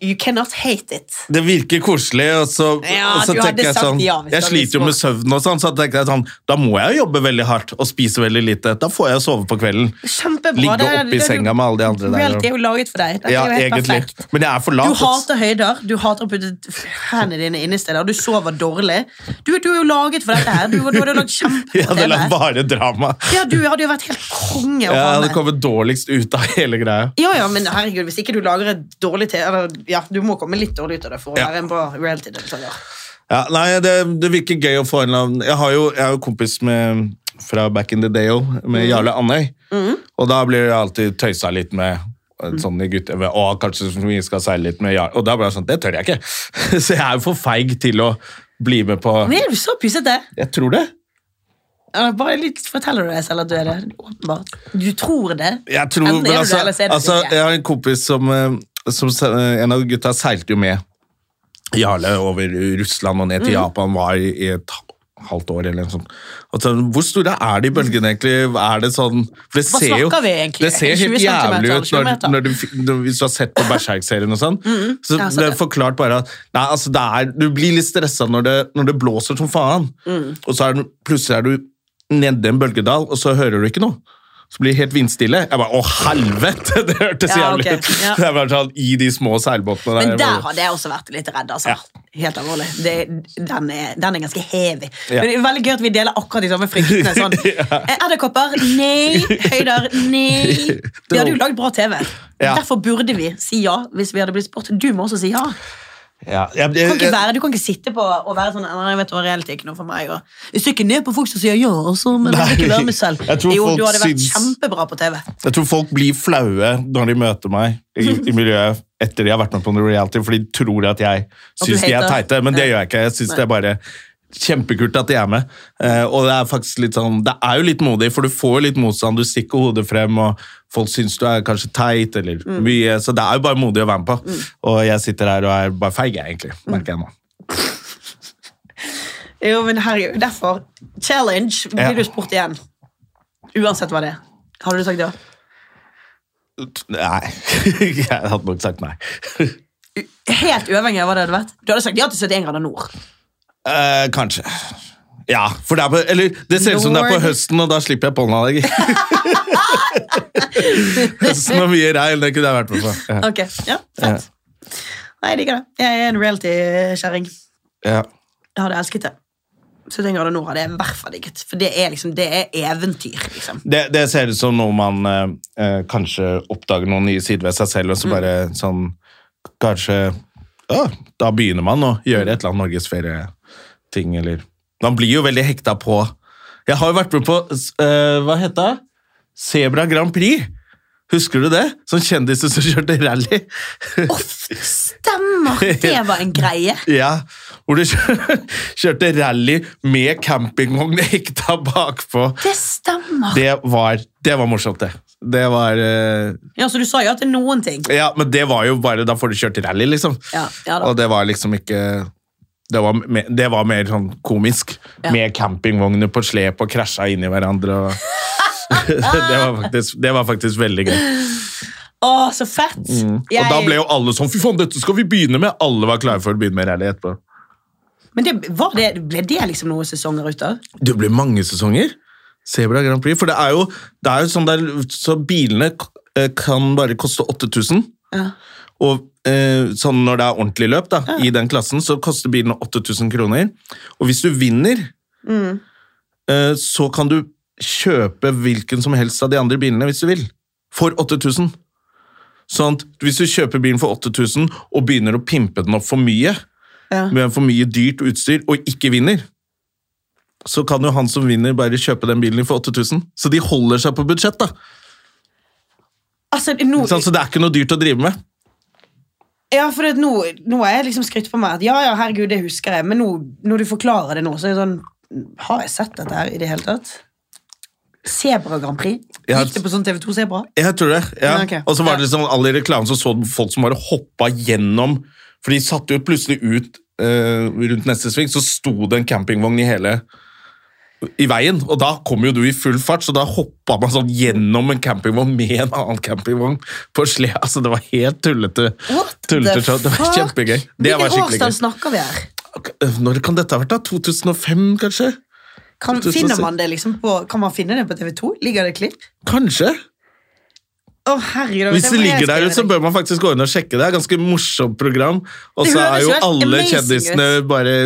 You cannot hate it. Det virker koselig, og så, Ja, og så tenker jeg sånn ja Jeg sliter jo med søvn, og sånn, så tenker jeg sånn Da må jeg jo jobbe veldig hardt og spise veldig lite. Da får jeg sove på kvelden. Kjempebra. Ligge det i det jo- senga med alle de andre der. Reality er jo laget for deg. Dette ja, er jo helt egentlig. perfekt. Men jeg er for Du hater høyder, du hater å putte hendene dine inn i steder, og du sover dårlig. Du, du er jo laget for dette her. Du, du hadde lagd Jeg hadde lagd bare drama. Ja, du hadde jo vært helt konge Ja, Jeg hadde kommet dårligst ut av hele greia. Ja, ja, men herregud, hvis ikke du lager et dårlig Eller, ja, Du må komme litt dårlig ut av det for å være en bra reality-deltaker. Ja, nei, det, det virker gøy å få en eller annen Jeg har jo, jeg har jo kompis med, fra back in the day òg, med Jarle Andøy. Og da blir det alltid tøysa litt med eh, sånne gutter og kanskje vi skal seile litt med Jarle. Og da ble jeg sånn Det tør jeg ikke. Så jeg er jo for feig til å bli med på Men er du så pysete? Jeg tror det. Bare litt forteller du deg selv at du er det. Åpenbart. Du tror det. Jeg tror, men altså, det, det altså, jeg har en kompis som, eh, som En av gutta seilte jo med Jarle over Russland og ned Mm. til Japan, var i et halvt år eller noe sånt. Og så, hvor store er de bølgene egentlig? Er det sånn For det Hva ser jo vi egentlig? Det ser helt jævlig ut når, når du, når, hvis du har sett på Berserk-serien og sånn. Så Ja, så det er forklart bare at nei, altså er, du blir litt stressa når, når det blåser som faen. Mm. Og så er plutselig er du nede en bølgedal, og så hører du ikke noe. Så blir det helt vindstille. Jeg bare, Å, helvete! Det hørtes Ja, jævlig ut. ut. ja. Det var sånn, I de små seilbåtene der. Men der bare- hadde jeg også vært litt redd. altså. Ja. Helt alvorlig. Det, den, er, den er ganske heavy. Ja. Men det er veldig gøy at vi deler akkurat de samme fryktene. Sånn. Edderkopper? Nei. Høyder? Nei. Vi hadde jo lagd bra TV. Derfor burde vi si ja hvis vi hadde blitt spurt. Du må også si ja. Ja, jeg, Du kan ikke, være, du kan ikke sitte på og være sånn Nei, vet du hva, reelt er ikke noe for meg. Og, jeg ser ikke ned på folk som sier ja, også, men nei, ikke være med selv. Jeg tror Jo, folk du hadde vært syns- kjempebra på TV. jeg tror folk blir flaue når de møter meg i, i miljøet etter de har vært med på noe reality, for de tror at jeg syns de er teite, men det Ja. gjør jeg ikke. Jeg syns det er bare kjempekult at de er med. Eh, og det er faktisk litt sånn, det er jo litt modig, for du får jo litt motstand, du stikker hodet frem, og folk syns du er kanskje teit, eller Mm. mye, så det er jo bare modig å være med på. Og jeg sitter her og er bare feig, egentlig, Mm. merker jeg nå. Jo, men herregud, derfor Challenge blir Ja. du spurt igjen. Uansett hva det er. Hadde du sagt ja? Nei. Jeg hadde nok sagt nei. Helt uavhengig av hva det hadde vært. Du hadde sagt ja til 71 grader nord. Eh, kanskje. Ja, for det på Eller det ser ut som det er på høsten, og da slipper jeg pollenallergi. Og mye regn, det kunne jeg vært med på. Ja. Ok, ja, fett. Nei, jeg liker det. Jeg er en reality-kjerring. Ja. Jeg hadde elsket det. 71 grader nå hadde jeg i hvert fall digget. For det er liksom, det er eventyr, liksom. Det, det ser ut som noe man eh, eh, kanskje oppdager noen nye sider ved seg selv, og så bare sånn Kanskje ja, Da begynner man å gjøre et eller annet norgesferieting, eller Man blir jo veldig hekta på Jeg har jo vært med på uh, Hva het det? Sebra Grand Prix. Husker du det? Sånn kjendiser som kjørte rally. Stemmer! Det var en greie. ja, hvor du kjørte rally med campingvogn hekta bakpå. Det stemmer. Det var, det var morsomt, det. Det var uh... Ja, Så du sa ja til noen ting? Ja, men det var jo bare Da får du kjørt rally, liksom. Ja, ja da. Og det var liksom ikke Det var, me- det var mer sånn komisk. Ja. Med campingvogner på slep og krasja inn i hverandre. Og det, var faktisk, det var faktisk veldig gøy. Å, så fett! Jeg- Mm. Og da ble jo alle sånn Fy faen, dette skal vi begynne med! Alle var klare for å begynne med rally etterpå. Men det, var det, ble det liksom noen sesonger ut av? Det ble mange sesonger. Sebra Grand Prix. For det er jo, det er jo sånn der Så bilene eh, kan bare koste 8000. Ja. Og eh, sånn når det er ordentlig løp da, i den klassen, så koster bilene 8000 kroner. Og hvis du vinner, eh, så kan du kjøpe hvilken som helst av de andre bilene hvis du vil. For 8000. Sånn at hvis du kjøper bilen for 8000 og begynner å pimpe den opp for mye, Ja. med for mye dyrt utstyr, og ikke vinner, så kan jo han som vinner bare kjøpe den bilen for 8000. Så de holder seg på budsjett, da. Altså, no... Sånn, så det er ikke noe dyrt å drive med. ja, for nå, nå er jeg liksom skrytt på meg at ja, ja, herregud, det husker jeg, men nå, når du forklarer det nå, så er det sånn Har jeg sett dette her i det hele tatt? Sebra Grand Prix? Gikk det på sånn TV2 Sebra? Jeg tror det, ja. Ja, ok. Og så var det liksom alle i reklamen som så folk som bare hoppa gjennom For de satte jo plutselig ut uh, rundt neste sving, så sto det en campingvogn i hele i veien, og da kom jo du i full fart, så da hoppa man sånn gjennom en campingvogn med en annen campingvogn på sled. Altså, det var helt tullete. Tullete show. Det var kjempegøy. Det Hvilken årstall snakker vi her? Når kan dette ha vært? da? 2005, kanskje? Kan, finner man det liksom på, kan man finne det på TV2? Ligger det klipp? Kanskje? Å, herregud. Hvis det ligger der ute, så bør man faktisk gå inn og sjekke det. Det er et ganske morsomt program. Og så er jo alle kjendisene bare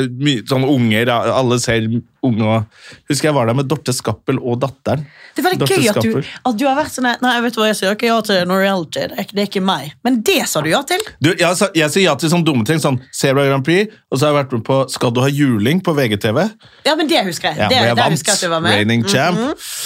sånn unger. Alle ser unge og Husker jeg var der med Dorte Skappel og datteren. Det er veldig Dorte gøy at du, at du har vært sånn Nei, vet du hva, jeg sier ikke ja til noe reality. Det er, ikke- meg. Men det sa du ja til. Du, jeg, sa- jeg sier ja til sånne dumme ting, sånn Sebra Grand Prix, og så har jeg vært med på Skal du ha juling på VGTV. Ja, men det husker jeg. Ja, det, jeg det vant. husker jeg at du var med. Reigning champ.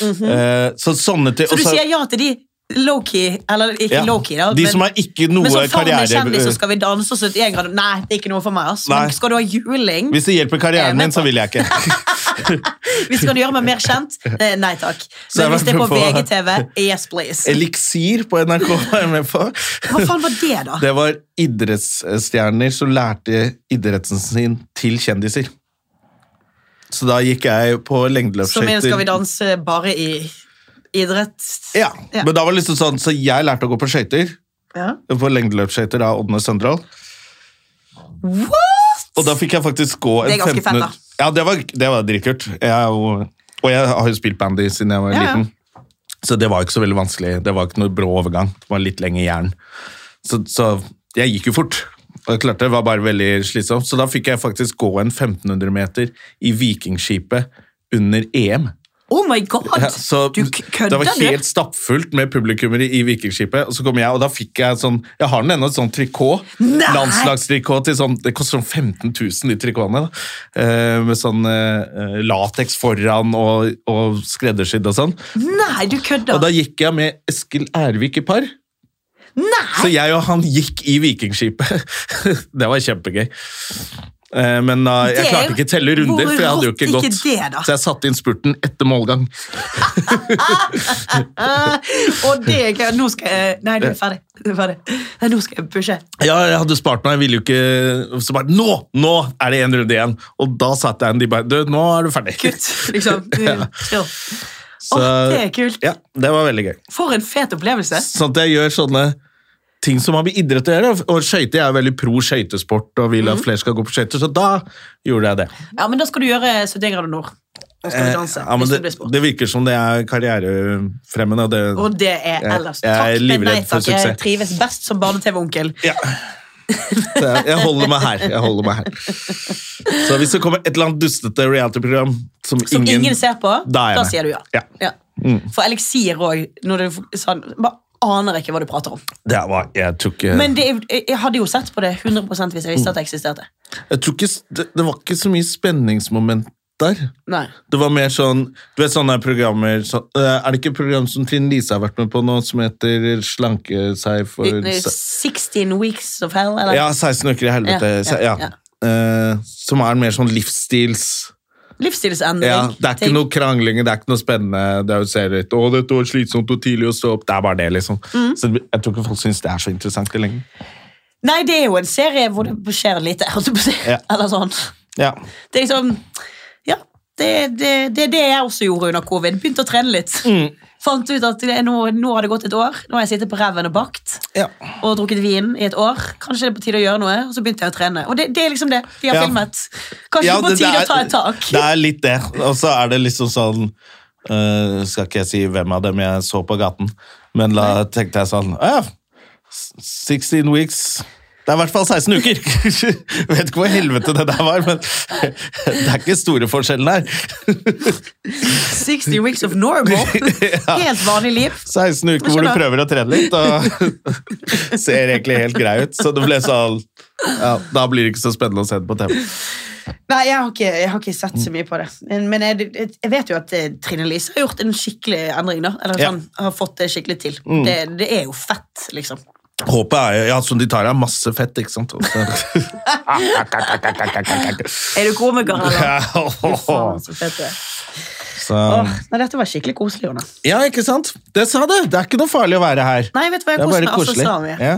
Eh, så sånne ting. Så du sier ja til de low-key, eller ikke Ja, low-key, da. de men, som har ikke noe men som er karriere- kjendis, så skal vi danse og 71 grader. Nei, det er ikke noe for meg. ass. Men skal du ha juling? Hvis det hjelper er karrieren min, så vil jeg ikke. Hvis du gjøre meg mer kjent? Eh, nei takk. Men hvis det er på VGTV, yes please. Eliksir på NRK var jeg med på. Hva faen var det, da? Det var idrettsstjerner som lærte idretten sin til kjendiser. Så da gikk jeg på Som i lengdeløpsskøyter. Skal vi danse bare i idrett? Ja, Ja. men da var det liksom sånn, så jeg lærte å gå på skøyter. Ja. På lengdeløpsskøyter av Ådne Søndral. What?! Og da fikk jeg faktisk gå en Det er ganske 15 fett, da. Ja, det var, det var dritkult. Jeg, og jeg har jo spilt bandy siden jeg var Ja, liten. Så det var ikke så veldig vanskelig. Det var ikke noe brå overgang. Det var litt lenge jern. Så, så jeg gikk jo fort. Og jeg klarte det var bare veldig slitsomt. Så da fikk jeg faktisk gå en 1500 meter i Vikingskipet under EM. Oh my god! Ja, så du kødder, Det var helt stappfullt med publikummere i Vikingskipet. Og så kom jeg, og da fikk jeg sånn Jeg har den ennå, et sånt trikot. Landslagstrikot til sånn Det koster sånn 15 000, de trikotene. Eh, med sånn eh, lateks foran og, og skreddersydd og sånn. Nei, du kødder! Og da gikk jeg med Eskil Ervik i par. Nei! Så jeg og han gikk i Vikingskipet. det var kjempegøy. Eh, Men uh, jeg klarte ikke å telle runder, for jeg hadde jo ikke ikke gått. det. Så jeg satte inn spurten etter målgang. Og det. Nå skal jeg Nei, du er ferdig. Du er ferdig. Nei, nå skal jeg pushe. Ja, jeg hadde spart meg, jeg ville jo ikke Så bare, nå! Nå er det en runde igjen! Og da satt jeg en, de bare, du, nå er du ferdig. Kutt, liksom. Ja. Så, Åh, det er kult. Ja, det var veldig gøy. For en fet opplevelse. Sånn at jeg gjør sånne ting som har med idrett å gjøre. Og skøyter, jeg er veldig pro skøytesport og vil Mhm. at flere skal gå på skøyter, så da gjorde jeg det. Ja, men da skal du gjøre 71 grader nord. Da skal du danse, Eh, ja, men det, det virker som det er karrierefremmende. Og det, Og det er ellers. jeg er Takk, men nei takk. Jeg trives best som barne-TV-onkel. ja. Jeg, jeg holder meg her. Jeg holder meg her. Så hvis det kommer et eller annet dustete reality-program som, Som ingen, ser på, Da da sier du ja. Ja. Mm. For eliksir òg, når du sånn, bare aner ikke hva du prater om. Det var, jeg, tror ikke, Men det, jeg hadde jo sett på det 100 hvis jeg visste at det eksisterte. jeg tror ikke det, det var ikke så mye spenningsmoment der. Nei. Det var mer sånn Du vet sånne programmer så, eh, Er det ikke et program som Trine Lise har vært med på nå, som heter Slanke seg for Det- det er 16 Weeks of Hell, eller? Ja, 16 uker i helvete. Ja, Ja, ja, Uh, som er mer sånn livsstils... Livsstilsendring. Ja, det er ikke noe krangling, det er ikke noe spennende. Det er jo ser litt, å, dette var slitsomt og tidlig å stå opp. Det er bare det, liksom. Mm. Så jeg tror ikke folk syns det er så interessant i lenger. Nei, det er jo en serie hvor det skjer lite. Ja. Eller sånn. Ja. Det er liksom Ja, det, det, det er det jeg også gjorde under covid. Begynte å trene litt. Mm. Fant ut at nå, nå har det gått et år. Nå har jeg sittet på reven og bakt ja. og drukket vin i et år. Kanskje det er på tide å gjøre noe. Og så begynte jeg å trene. Og det, det er liksom det vi har Ja. filmet. Kanskje Ja, på det- tide det å er- ta et tak. Det er litt det. Og så er det liksom sånn uh, Skal ikke jeg si hvem av dem jeg så på gaten, men da tenkte jeg sånn uh, 16 weeks det er i hvert fall 16 uker! Vet ikke hvor helvete det der var, men det er ikke store forskjellen her. 60 weeks of normal. Helt vanlig liv. 16 uker hvor du prøver å trene litt, og ser egentlig helt grei ut. Så det ble sånn ja, Da blir det ikke så spennende å se det på TV. Nei, jeg har ikke, jeg har ikke sett så mye på det. Men, men jeg, jeg vet jo at eh, Trine Lise har gjort en skikkelig endring. da Eller Ja. Mm. sånn, har fått det skikkelig til. Det, det er jo fett, liksom. Håpet er ja, som de tar av masse fett, ikke sant. Er du komiker, eller? Ja, er. Åh, nei, dette var skikkelig koselig, Jonas. ja, ikke sant? Det sa det! Det er ikke noe farlig å være her. Nei, vet du hva, jeg er koser meg altså koselig. så. Ja.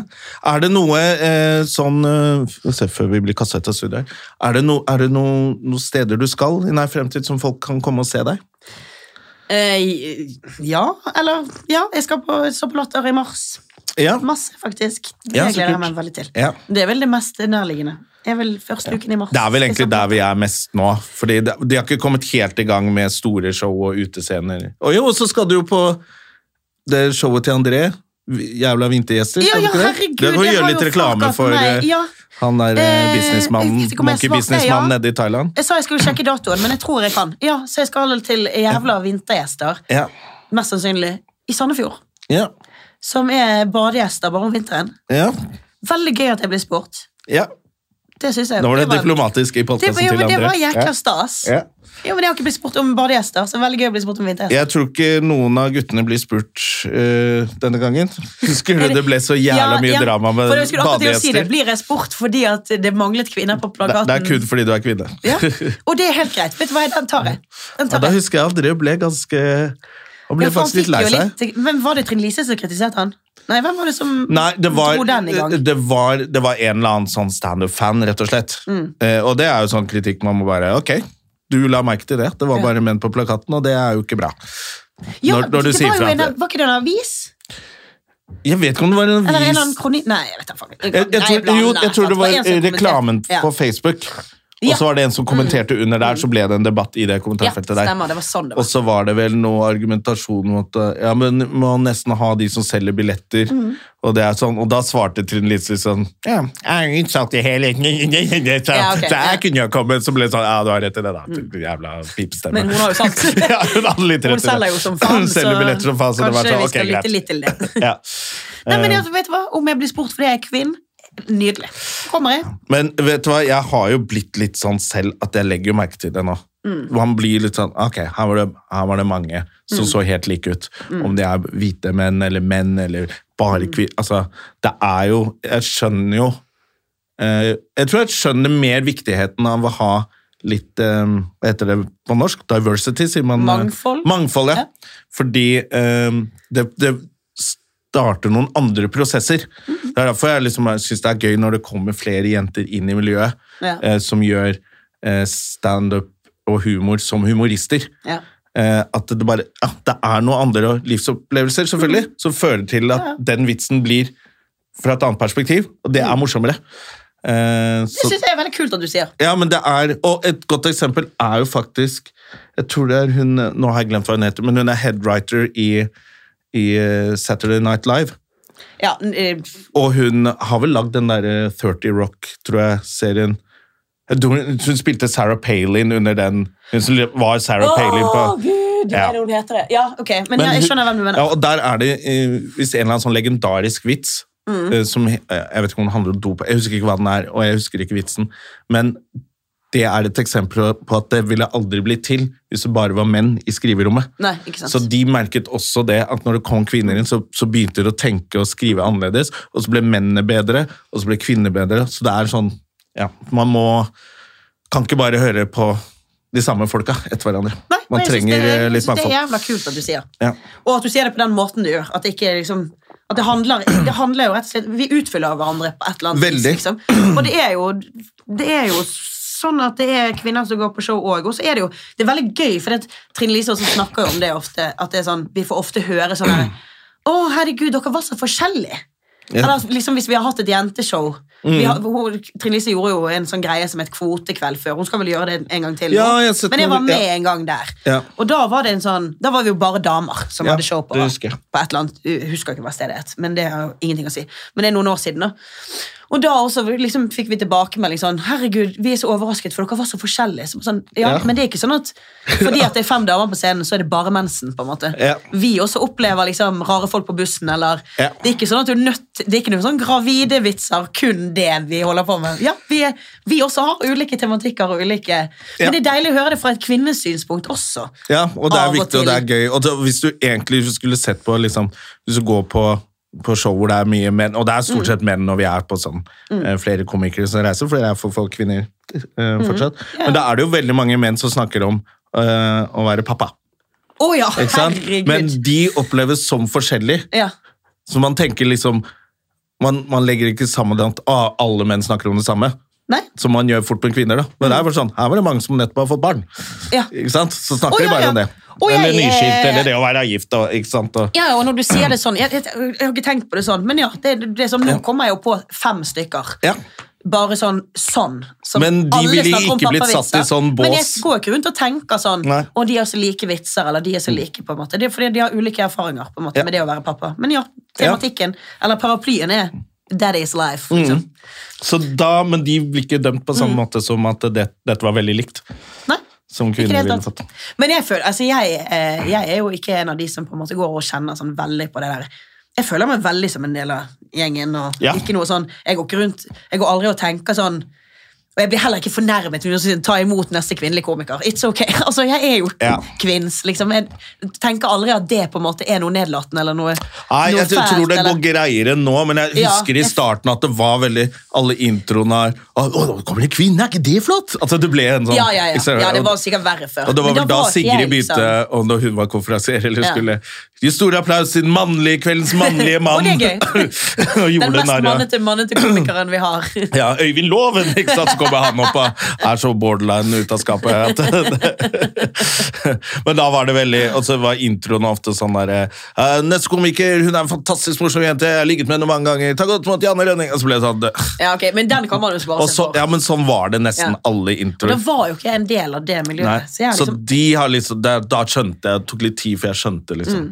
Er det noe eh, sånn eh, se før vi blir kastet ut av studio her. Er det, no, er det noe- noen steder du skal i nær fremtid som folk kan komme og se deg? Eh, ja, eller Ja, jeg skal på, på Latter i mars. Ja. Masse, faktisk. Det Ja, gleder jeg meg veldig til. ja. Det er vel det mest nærliggende. Det er vel første uken i mars. Det er vel egentlig der vi er mest nå. Fordi det, De har ikke kommet helt i gang med store show og utescener. Og jo, så skal du jo på det showet til André. Jævla vintergjester. Ja, ja, herregud. Du må gjøre litt reklame for meg. eh, Ja, han der Eh, eh, businessmannen, jeg vet ikke om jeg monkey svarte, businessmannen ja. nede i Thailand. jeg sa jeg skulle sjekke datoen, men jeg tror jeg kan. Ja, Så jeg skal til jævla vintergjester, Ja. mest sannsynlig, i Sandefjord. Ja. Som er badegjester bare om vinteren. Ja. Veldig gøy at jeg blir spurt. ja. Det synes jeg Nå var det en- diplomatisk i Det, podkasten var- til men det var jækla Ja. stas. Ja. Jo, men Jeg har ikke blitt spurt om badegjester, så det er veldig gøy å bli spurt om vintergjester. Jeg tror ikke noen av guttene blir spurt øh, denne gangen. Husker du det ble så jævla mye drama med for jeg skulle akkurat si det. Blir jeg spurt fordi at det manglet kvinner på Det, plakaten? det er kun fordi du er kvinne. ja. Og det er helt greit. Vet du hva, Den tar jeg. Den Ja, tar da husker jeg André ble ganske Han ble Ja, faktisk litt lei seg. litt- Hvem var det Trine Lise som kritiserte han? Nei, hvem var det som Nei, det var, dro den i gang? det var, det var en eller annen sånn standup-fan, rett og slett. Mm. Eh, og det er jo sånn kritikk man må bare Ok, du la merke til det. Det var bare menn på plakaten, og det er jo ikke bra. Ja, når- når du det var jo en, det- Var ikke det en avis? Jeg vet ikke om det var en avis Eller en eller annen kroni... Nei, jeg vet da faen. jeg, jeg, jeg, tror, jo, jeg tror det var reklamen på Facebook. Og så var det en som kommenterte under der, så ble det en debatt i det Ja, kommentarfeltet der. stemmer. Det var sånn det var. Og så var det vel noe argumentasjon om at uh, ja, men må nesten ha de som selger billetter. Mm. Og det er sånn, og da svarte Trine Lise sånn Ja, jeg er jo utsatt i hele så, Ja, okay, så jeg ja. kunne jo kommet, så ble det sånn Ja, du har rett i det, da. Jævla pipestemme. Men hun har jo sant. ja, hun hadde litt rett i det. selger jo som faen, Hun billetter som faen, så det var kanskje sånn, ok, greit. litt til det. Ja. Nei, men Eh, altså, vet du hva? Om jeg blir spurt fordi jeg er kvinne, nydelig. Kommer jeg? Men vet du hva, jeg har jo blitt litt sånn selv at jeg legger merke til det nå. Mm. Man blir litt sånn, ok, her var det, her var det mange som Mm. så helt like ut. Om det er hvite menn eller menn eller bare Mm. kvinner. Altså, det er jo, jeg skjønner jo, eh, jeg tror jeg skjønner mer viktigheten av å ha litt, eh, hva heter det på norsk? Diversity, sier man. eh, Mangfold. Mangfold, ja. Ja. Fordi eh, det, det starter noen andre prosesser. Mm. Det er derfor jeg liksom syns det er gøy når det kommer flere jenter inn i miljøet Ja. eh, som gjør eh, standup og humor som humorister. Ja. eh, at det bare ja, det er noen andre livsopplevelser selvfølgelig, som fører til at den vitsen blir fra et annet perspektiv, og det er morsommere. Eh, Det syns jeg er veldig kult at du sier. ja, men det er, og et godt eksempel er jo faktisk Jeg tror det er hun Nå har jeg glemt hva hun heter, men hun er headwriter i, i eh, Saturday Night Live. Ja, eh, Og hun har vel lagd den derre 30 Rock, tror jeg, serien. Hun, spilte Sarah Palin under den. Hun var Sarah Palin på gud, Ja. det hun heter det? Ja, ok, men, Men jeg skjønner hvem du mener. Ja, og der er det eh, hvis en eller annen sånn legendarisk vits Mm. eh, som eh, Jeg vet ikke om den handler om dop, jeg husker ikke hva den er, og jeg husker ikke vitsen, men det er et eksempel på at det ville aldri blitt til hvis det bare var menn i skriverommet. Nei, ikke sant. Så de merket også det, at når det kom kvinner inn, så, så begynte de å tenke og skrive annerledes, og så ble mennene bedre, og så ble kvinner bedre. Så det er sånn, ja, man må Kan ikke bare høre på de samme folka etter hverandre. Nei, man trenger det, er, jeg litt synes Det er jævla kult at du sier. Ja. Og at du sier det på den måten du gjør. At det ikke liksom at det handler, det handler jo rett og slett Vi utfyller hverandre på et eller annet Veldig. vis. Liksom. Og det er jo Det er jo sånn at det er kvinner som går på show òg. Og så er det jo Det er veldig gøy, for det, Trine Lise også snakker jo om det ofte. At det er sånn, Vi får ofte høre sånn her Å, herregud, dere var så forskjellige. Ja. Eller liksom Hvis vi har hatt et jenteshow vi har, hun, Trine Lise gjorde jo en sånn greie som et Kvotekveld før. Hun skal vel gjøre det en gang til. Ja, jeg Men jeg var med ja. en gang der. Ja. Og da var det en sånn Da var vi jo bare damer som hadde show på, på et eller annet Jeg husker ikke hva stedet het, men det har jo ingenting å si. Men det er noen år siden, da. Og da også liksom fikk vi tilbakemelding sånn Herregud, vi er så overrasket, for dere var så forskjellige. Så sånn, ja, Ja. Men det er ikke sånn at fordi at det er fem damer på scenen, så er det bare mensen. på en måte. Ja. Vi også opplever liksom rare folk på bussen, eller Ja. Det er ikke sånn at du er nødt Det er ikke noen sånn gravide vitser, kun det vi holder på med. Ja, Vi, er, vi også har ulike tematikker og ulike. Men det er deilig å høre det fra et kvinnesynspunkt også. Ja, og det er viktig, og og det er gøy. Og det, hvis du egentlig skulle sett på liksom, Hvis du går på, på show hvor det er mye menn, og det er Mm. stort sett menn når vi er på sånn mm. flere komikere som reiser, for det er for folk kvinner eh, Mm. Yeah. Men da er det jo veldig mange menn som snakker om uh, å være pappa. Oh, ja. Men de oppleves som forskjellig. ja. Så man tenker liksom Man, man legger ikke sammen at ah, alle menn snakker om det samme. Nei? Som man gjør fort med kvinner. da. Men det er bare sånn, her var det mange som nettopp har fått barn. Ja. Ikke sant? Så snakker oh, de bare om det. Jeg- eller nyskilt, eh, eller det å være gift. Og, ikke sant? Og, Ja, og når du sier det sånn Jeg, jeg, jeg har ikke tenkt på det sånn, men ja, det, det er sånn, nå kommer jeg jo på fem stykker. ja. Bare sånn sånn. som Men de ville ikke blitt satt i sånn bås. Men jeg går ikke rundt og tenker sånn Nei. Og de har så like vitser, eller de er så like, på en måte. Det er fordi de har ulike erfaringer på en måte Ja. med det å være pappa. Men ja, tematikken, eller paraplyen, er Daddy's life. Mm. Liksom. Så da, men de blir ikke dømt på Mm. måte som at det, dette var veldig likt. Nei. Som kvinner ville fått. Men jeg, føler, altså jeg, eh, jeg er jo ikke en av de som på en måte går og kjenner sånn veldig på det der. Jeg føler meg veldig som en del av gjengen. og Ja. ikke noe sånn, Jeg går ikke rundt, jeg går aldri og tenker sånn og jeg blir heller ikke fornærmet når å tar imot neste kvinnelige komiker. It's ok. Altså, Jeg er jo Ja. kvinns. liksom. Jeg tenker aldri at det på en måte er noe nedlatende eller noe, Nei, noe jeg tror det eller- går greiere nå, men jeg Ja, husker i starten at det var veldig Alle introene her Å, nå kommer det en kvinne, er ikke det flott? Altså, det ble en sånn Ja, ja, ja. ja, det var sikkert verre før. Og det var vel da da Sigrid jeg begynte, og når hun var konferansier, eller Ja. skulle gi stor applaus til den mannlige kveldens mannlige mann. Og det er gøy. Den mest mannete, mannete komikeren vi har. Ja, Øyvind Loven, ikke sant? Så kommer han opp og er så borderline ut av skapet. Men da var det veldig Og så var introen ofte sånn derre «Eh, Neste komiker, hun er en fantastisk morsom jente, jeg har ligget med henne mange ganger. Ta godt imot Janne Rønning. Og så ble det sånn Ja, ok, Men den kan man jo spare seg så, for. Ja, men sånn var det nesten Ja. alle Og da var jo ikke jeg en del av det Nei. miljøet. Så jeg Så liksom, de har liksom da, da skjønte jeg, det tok litt tid før jeg skjønte liksom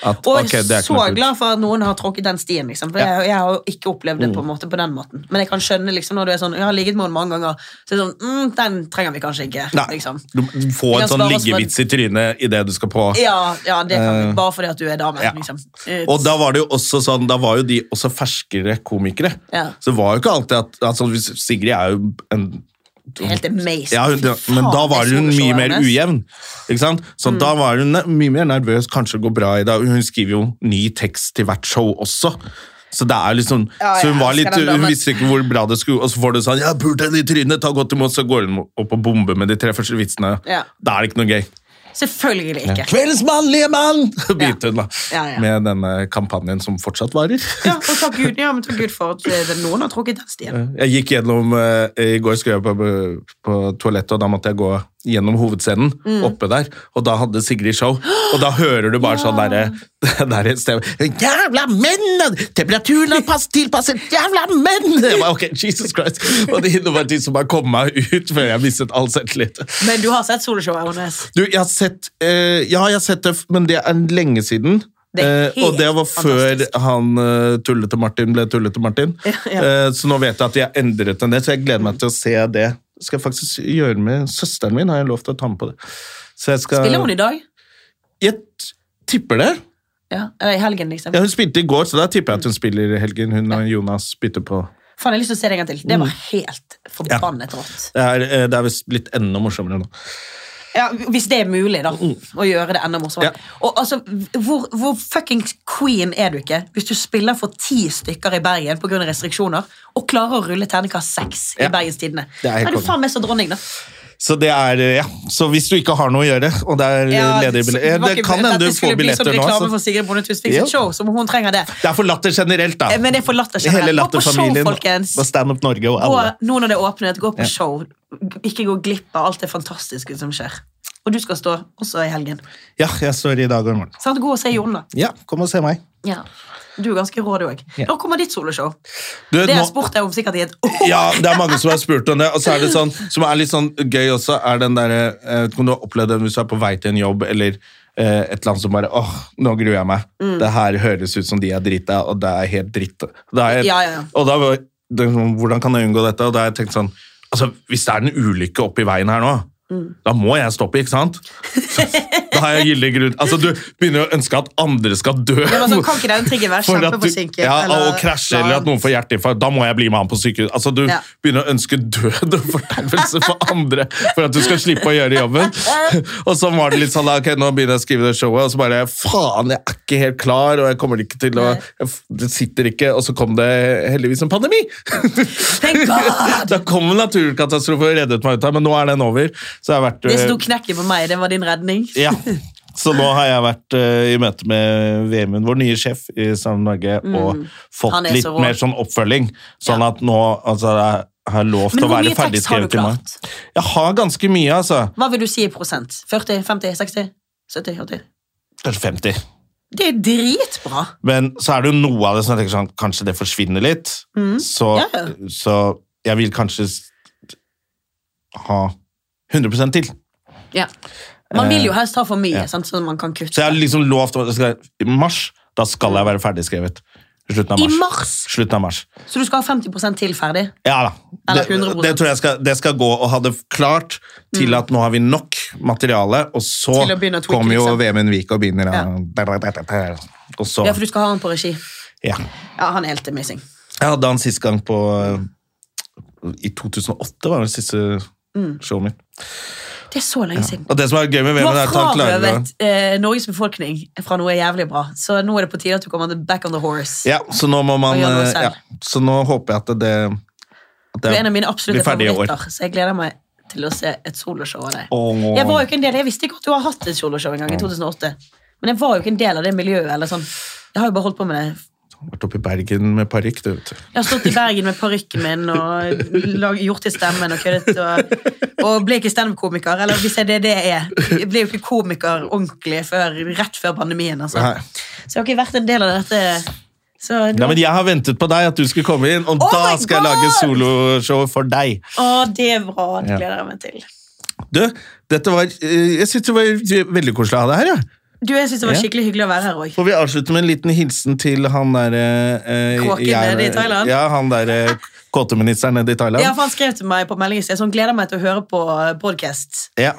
at og okay, jeg er så glad for at noen har tråkket den stien. Liksom, for jeg, jeg har jo ikke opplevd det på en måte på den måten. Men jeg kan skjønne liksom, når du er sånn Jeg har ligget med henne mange ganger, så er det sånn mm, Den trenger vi kanskje ikke. Liksom. du får en sånn liggevits i trynet idet du skal på. Ja, ja, det kan vi. Bare fordi at du er dame. Ja. Liksom. Og da var det jo også sånn, da var jo de også ferskere komikere. Ja. Så det var jo ikke alltid at altså, Sigrid er jo en Helt amazing. ja, hun, ja, Men da var hun mye mer ujevn. Ikke sant? Så Mm. da var hun mye mer nervøs, kanskje det går bra i det. Hun skriver jo ny tekst til hvert show også. Så det er liksom, Ja, så hun, var litt, damen. hun visste ikke hvor bra det skulle Og så får du sånn 'Ja, pult henne i trynet, ta godt imot', så går hun opp og bomber med de tre første vitsene. Ja. Da er det ikke noe gøy. Selvfølgelig ikke. Kveldens mannlige mann! begynte hun da. Ja, ja. Med denne kampanjen som fortsatt varer. Ja, og takk Gud, ja, men takk Gud for at eh, noen har trukket den stien. Jeg gikk gjennom, eh, I går skulle jeg på, på toalettet, og da måtte jeg gå gjennom hovedscenen Mm. oppe der, og da hadde Sigrid show. Og da hører du bare sånn derre der stemme Jævla menn! Temperaturen er pass, tilpasset! Jævla menn! Bare, ok, Jesus Christ. Og det var de som bare kom meg ut før jeg mistet all selvtillit. Men du har sett soloshowet, Nordnes? Du, jeg har sett eh, Ja, jeg har sett det, men det er lenge siden. Det Eh, og det var før fantastisk. han uh, tullete Martin ble tullete Martin. Ja, ja. Uh, så nå vet jeg at de har endret en del, så jeg gleder meg til å se det. Skal jeg faktisk gjøre med søsteren min, har jeg lov til å ta med på det. Så jeg skal Spiller hun i dag? Jeg tipper det. Ja, i helgen, liksom. Ja, hun spilte i går, så da tipper jeg at hun spiller i helgen. Hun og Jonas bytter på. Faen, jeg har lyst til å se det en gang til. Det Mm. var helt forbannet rått. Det er, eh, det er visst blitt enda morsommere nå. Ja, Hvis det er mulig, da. Å gjøre det enda morsommere. Ja. Og altså, hvor, hvor fucking queen er du ikke hvis du spiller for ti stykker i Bergen pga. restriksjoner, og klarer å rulle terningkast seks i Ja. Bergens Tidende? Da er du faen meg så dronning, da. Så det er, eh, ja. Så hvis du ikke har noe å gjøre, og det er Ja, ledige billetter Det kan hende du skulle får bli billetter sånn nå. reklame altså. for Sigrid Bonde Tusvik sitt show, som hun trenger det. Det er for latter generelt, da. Eh, Men det er for latter Hele generelt. Gå på show, folkens. og Stand Up Norge og Gå, nå når det er åpnet, gå på Ja. show. Ikke gå glipp av alt det fantastiske som skjer. Og du skal stå også i helgen. Ja, jeg står i dag og i morgen. Sånn, Gå og se Jon, da. Ja, kom og se meg. Ja. Du er ganske rå, du òg. Ja. Når kommer ditt soloshow? Du, Det har nå- spurt deg om sikkert i et år. Ja, det er mange som har spurt om det. Og så er det sånn, som er litt sånn gøy også, er den derre Jeg vet ikke om du har opplevd det hvis du er på vei til en jobb, eller eh, et eller annet som bare åh, nå gruer jeg meg. Mm. Det her høres ut som de er drita, og det er helt dritt. Er Ja, ja, ja. Og da var det, sånn, Hvordan kan jeg unngå dette? Og da har jeg tenkt sånn altså, Hvis det er en ulykke oppi veien her nå, Mm. da må jeg stoppe, ikke sant? Har jeg gyldig grunn. Altså, du begynner å ønske at andre skal dø. Det var sånn, kan ikke den triggen være kjempeforsinket? Ja, eller- og krasje, eller at noen får hjerteinfarkt. Da må jeg bli med han på sykehus. Altså, du Ja. begynner å ønske død og fordervelse for andre for at du skal slippe å gjøre jobben. Og så var det litt sånn, ok, nå begynner jeg å skrive det showet, og så bare, faen, jeg er ikke helt klar, og jeg kommer ikke til å, det sitter ikke, og så kom det heldigvis en pandemi. Thank God! Da kom en naturkatastrofe og reddet meg ut her, men nå er den over. Så jeg har vært... Det eh, sto knekken på meg, det var din redning. ja. Så nå har jeg vært uh, i møte med Vemund, vår nye sjef i Stand Norge, og fått Mm. Han er litt så mer sånn oppfølging. Sånn Ja. at nå altså, jeg har lov til å være mye skrevet i klart? Jeg har ganske mye, altså. Hva vil du si i prosent? 40, 50, 60, 70, 80? Kanskje 50. Det er dritbra! Men så er det jo noe av det som jeg tenker sånn, kanskje det forsvinner litt. Så, Mm. Ja, ja. så jeg vil kanskje ha 100% til. Ja. Man vil jo helst ha for mye, sant, så man kan kutte. Så jeg har liksom lovt i mars, da skal jeg være ferdigskrevet. Slutten av I mars. mars! Slutten av mars. Så du skal ha 50% til ferdig? Ja da. Det, 100%. det tror jeg skal, det skal gå og ha det klart til at nå har vi nok materiale, og så Mm. Tweake, kommer jo liksom. Vemund Vik og begynner Ja. Og så Ja, for du skal ha han på regi. Ja. Ja, han er helt amazing. Jeg hadde han sist gang på I 2008 var det siste Mm. showet mitt. Det er så lenge siden. Og det som er gøy med Du har er at han klarer å frarøvet eh, Norges befolkning fra noe jævlig bra, så nå er det på tide at du kommer back on the horse. Ja, så nå må man eh, ja, Så nå håper jeg at det, at Du er en av mine absolutte favoritter, så jeg gleder meg til å se et soloshow av deg. Oh. Jeg var jo ikke en del, jeg visste ikke at du har hatt et soloshow en gang i 2008. Men jeg var jo ikke en del av det miljøet. eller sånn. Jeg har jo bare holdt på med det. Vært oppe i Bergen med parykk, du vet du. Jeg har stått i Bergen med parykken min og lag, gjort til stemmen og køddet. Og, og ble ikke standup-komiker. Eller hvis jeg det er det jeg er. Jeg ble jo ikke komiker ordentlig før, rett før pandemien. Altså. Så jeg har ikke vært en del av dette. Så Nei, men jeg har ventet på deg, at du skulle komme inn, og Oh da skal skal jeg God! lage soloshow for deg. Å, det er bra. Det gleder jeg meg til. Du, dette var, eh, jeg synes det var veldig koselig å ha deg her, ja. Du, Jeg synes det var skikkelig hyggelig å være her òg. Får vi avslutte med en liten hilsen til han derre eh, Kåken jeg- nede i Thailand? Ja, han derre kåteministeren nede i Thailand. Ja, for han skrev til meg på meldingen han gleder meg til å høre på podkast Ja.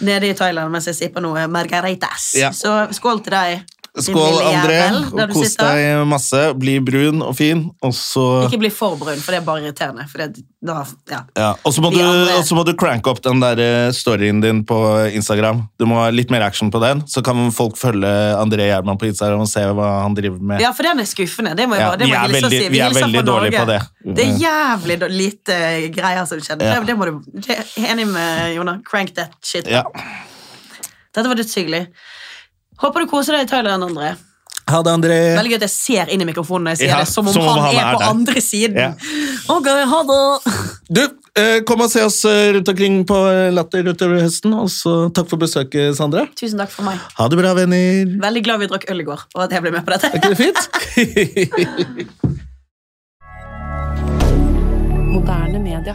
nede i Thailand mens jeg sipper noe margaritas. Ja. Så skål til deg. Skål, André. og Kos deg masse. Bli brun og fin, og så Ikke bli for brun, for det er bare irriterende. Det, da, ja. ja. Og så må, må du cranke opp den der eh, storyen din på Instagram. Du må ha litt mer action på den, så kan folk følge André Gjerman på Instagram og se hva han driver med. ja, for den er skuffende. Det må jeg Ja, det vi må er jeg veldig- si. vi er hilser fra veldig dårlige på det. Det er jævlig lite greier som skjedde. Ja. Det, det må du det, er Enig med Jonah. Crank that shit. Ja. Dette var dødshyggelig. Håper du koser deg i Thailand, André. Ha det, André. Veldig gøy at jeg ser inn i mikrofonen når jeg sier Ja, det, som om, han, er, på der. andre siden. Ja. Ok, ha det! Du, Eh, Kom og se oss eh, rundt omkring på eh, Latter utover høsten. Og så takk for besøket, Sandra. Tusen takk for meg. Ha det bra, venner. Veldig glad vi drakk øl i går, og at jeg ble med på dette. Er ikke det fint? Moderne media.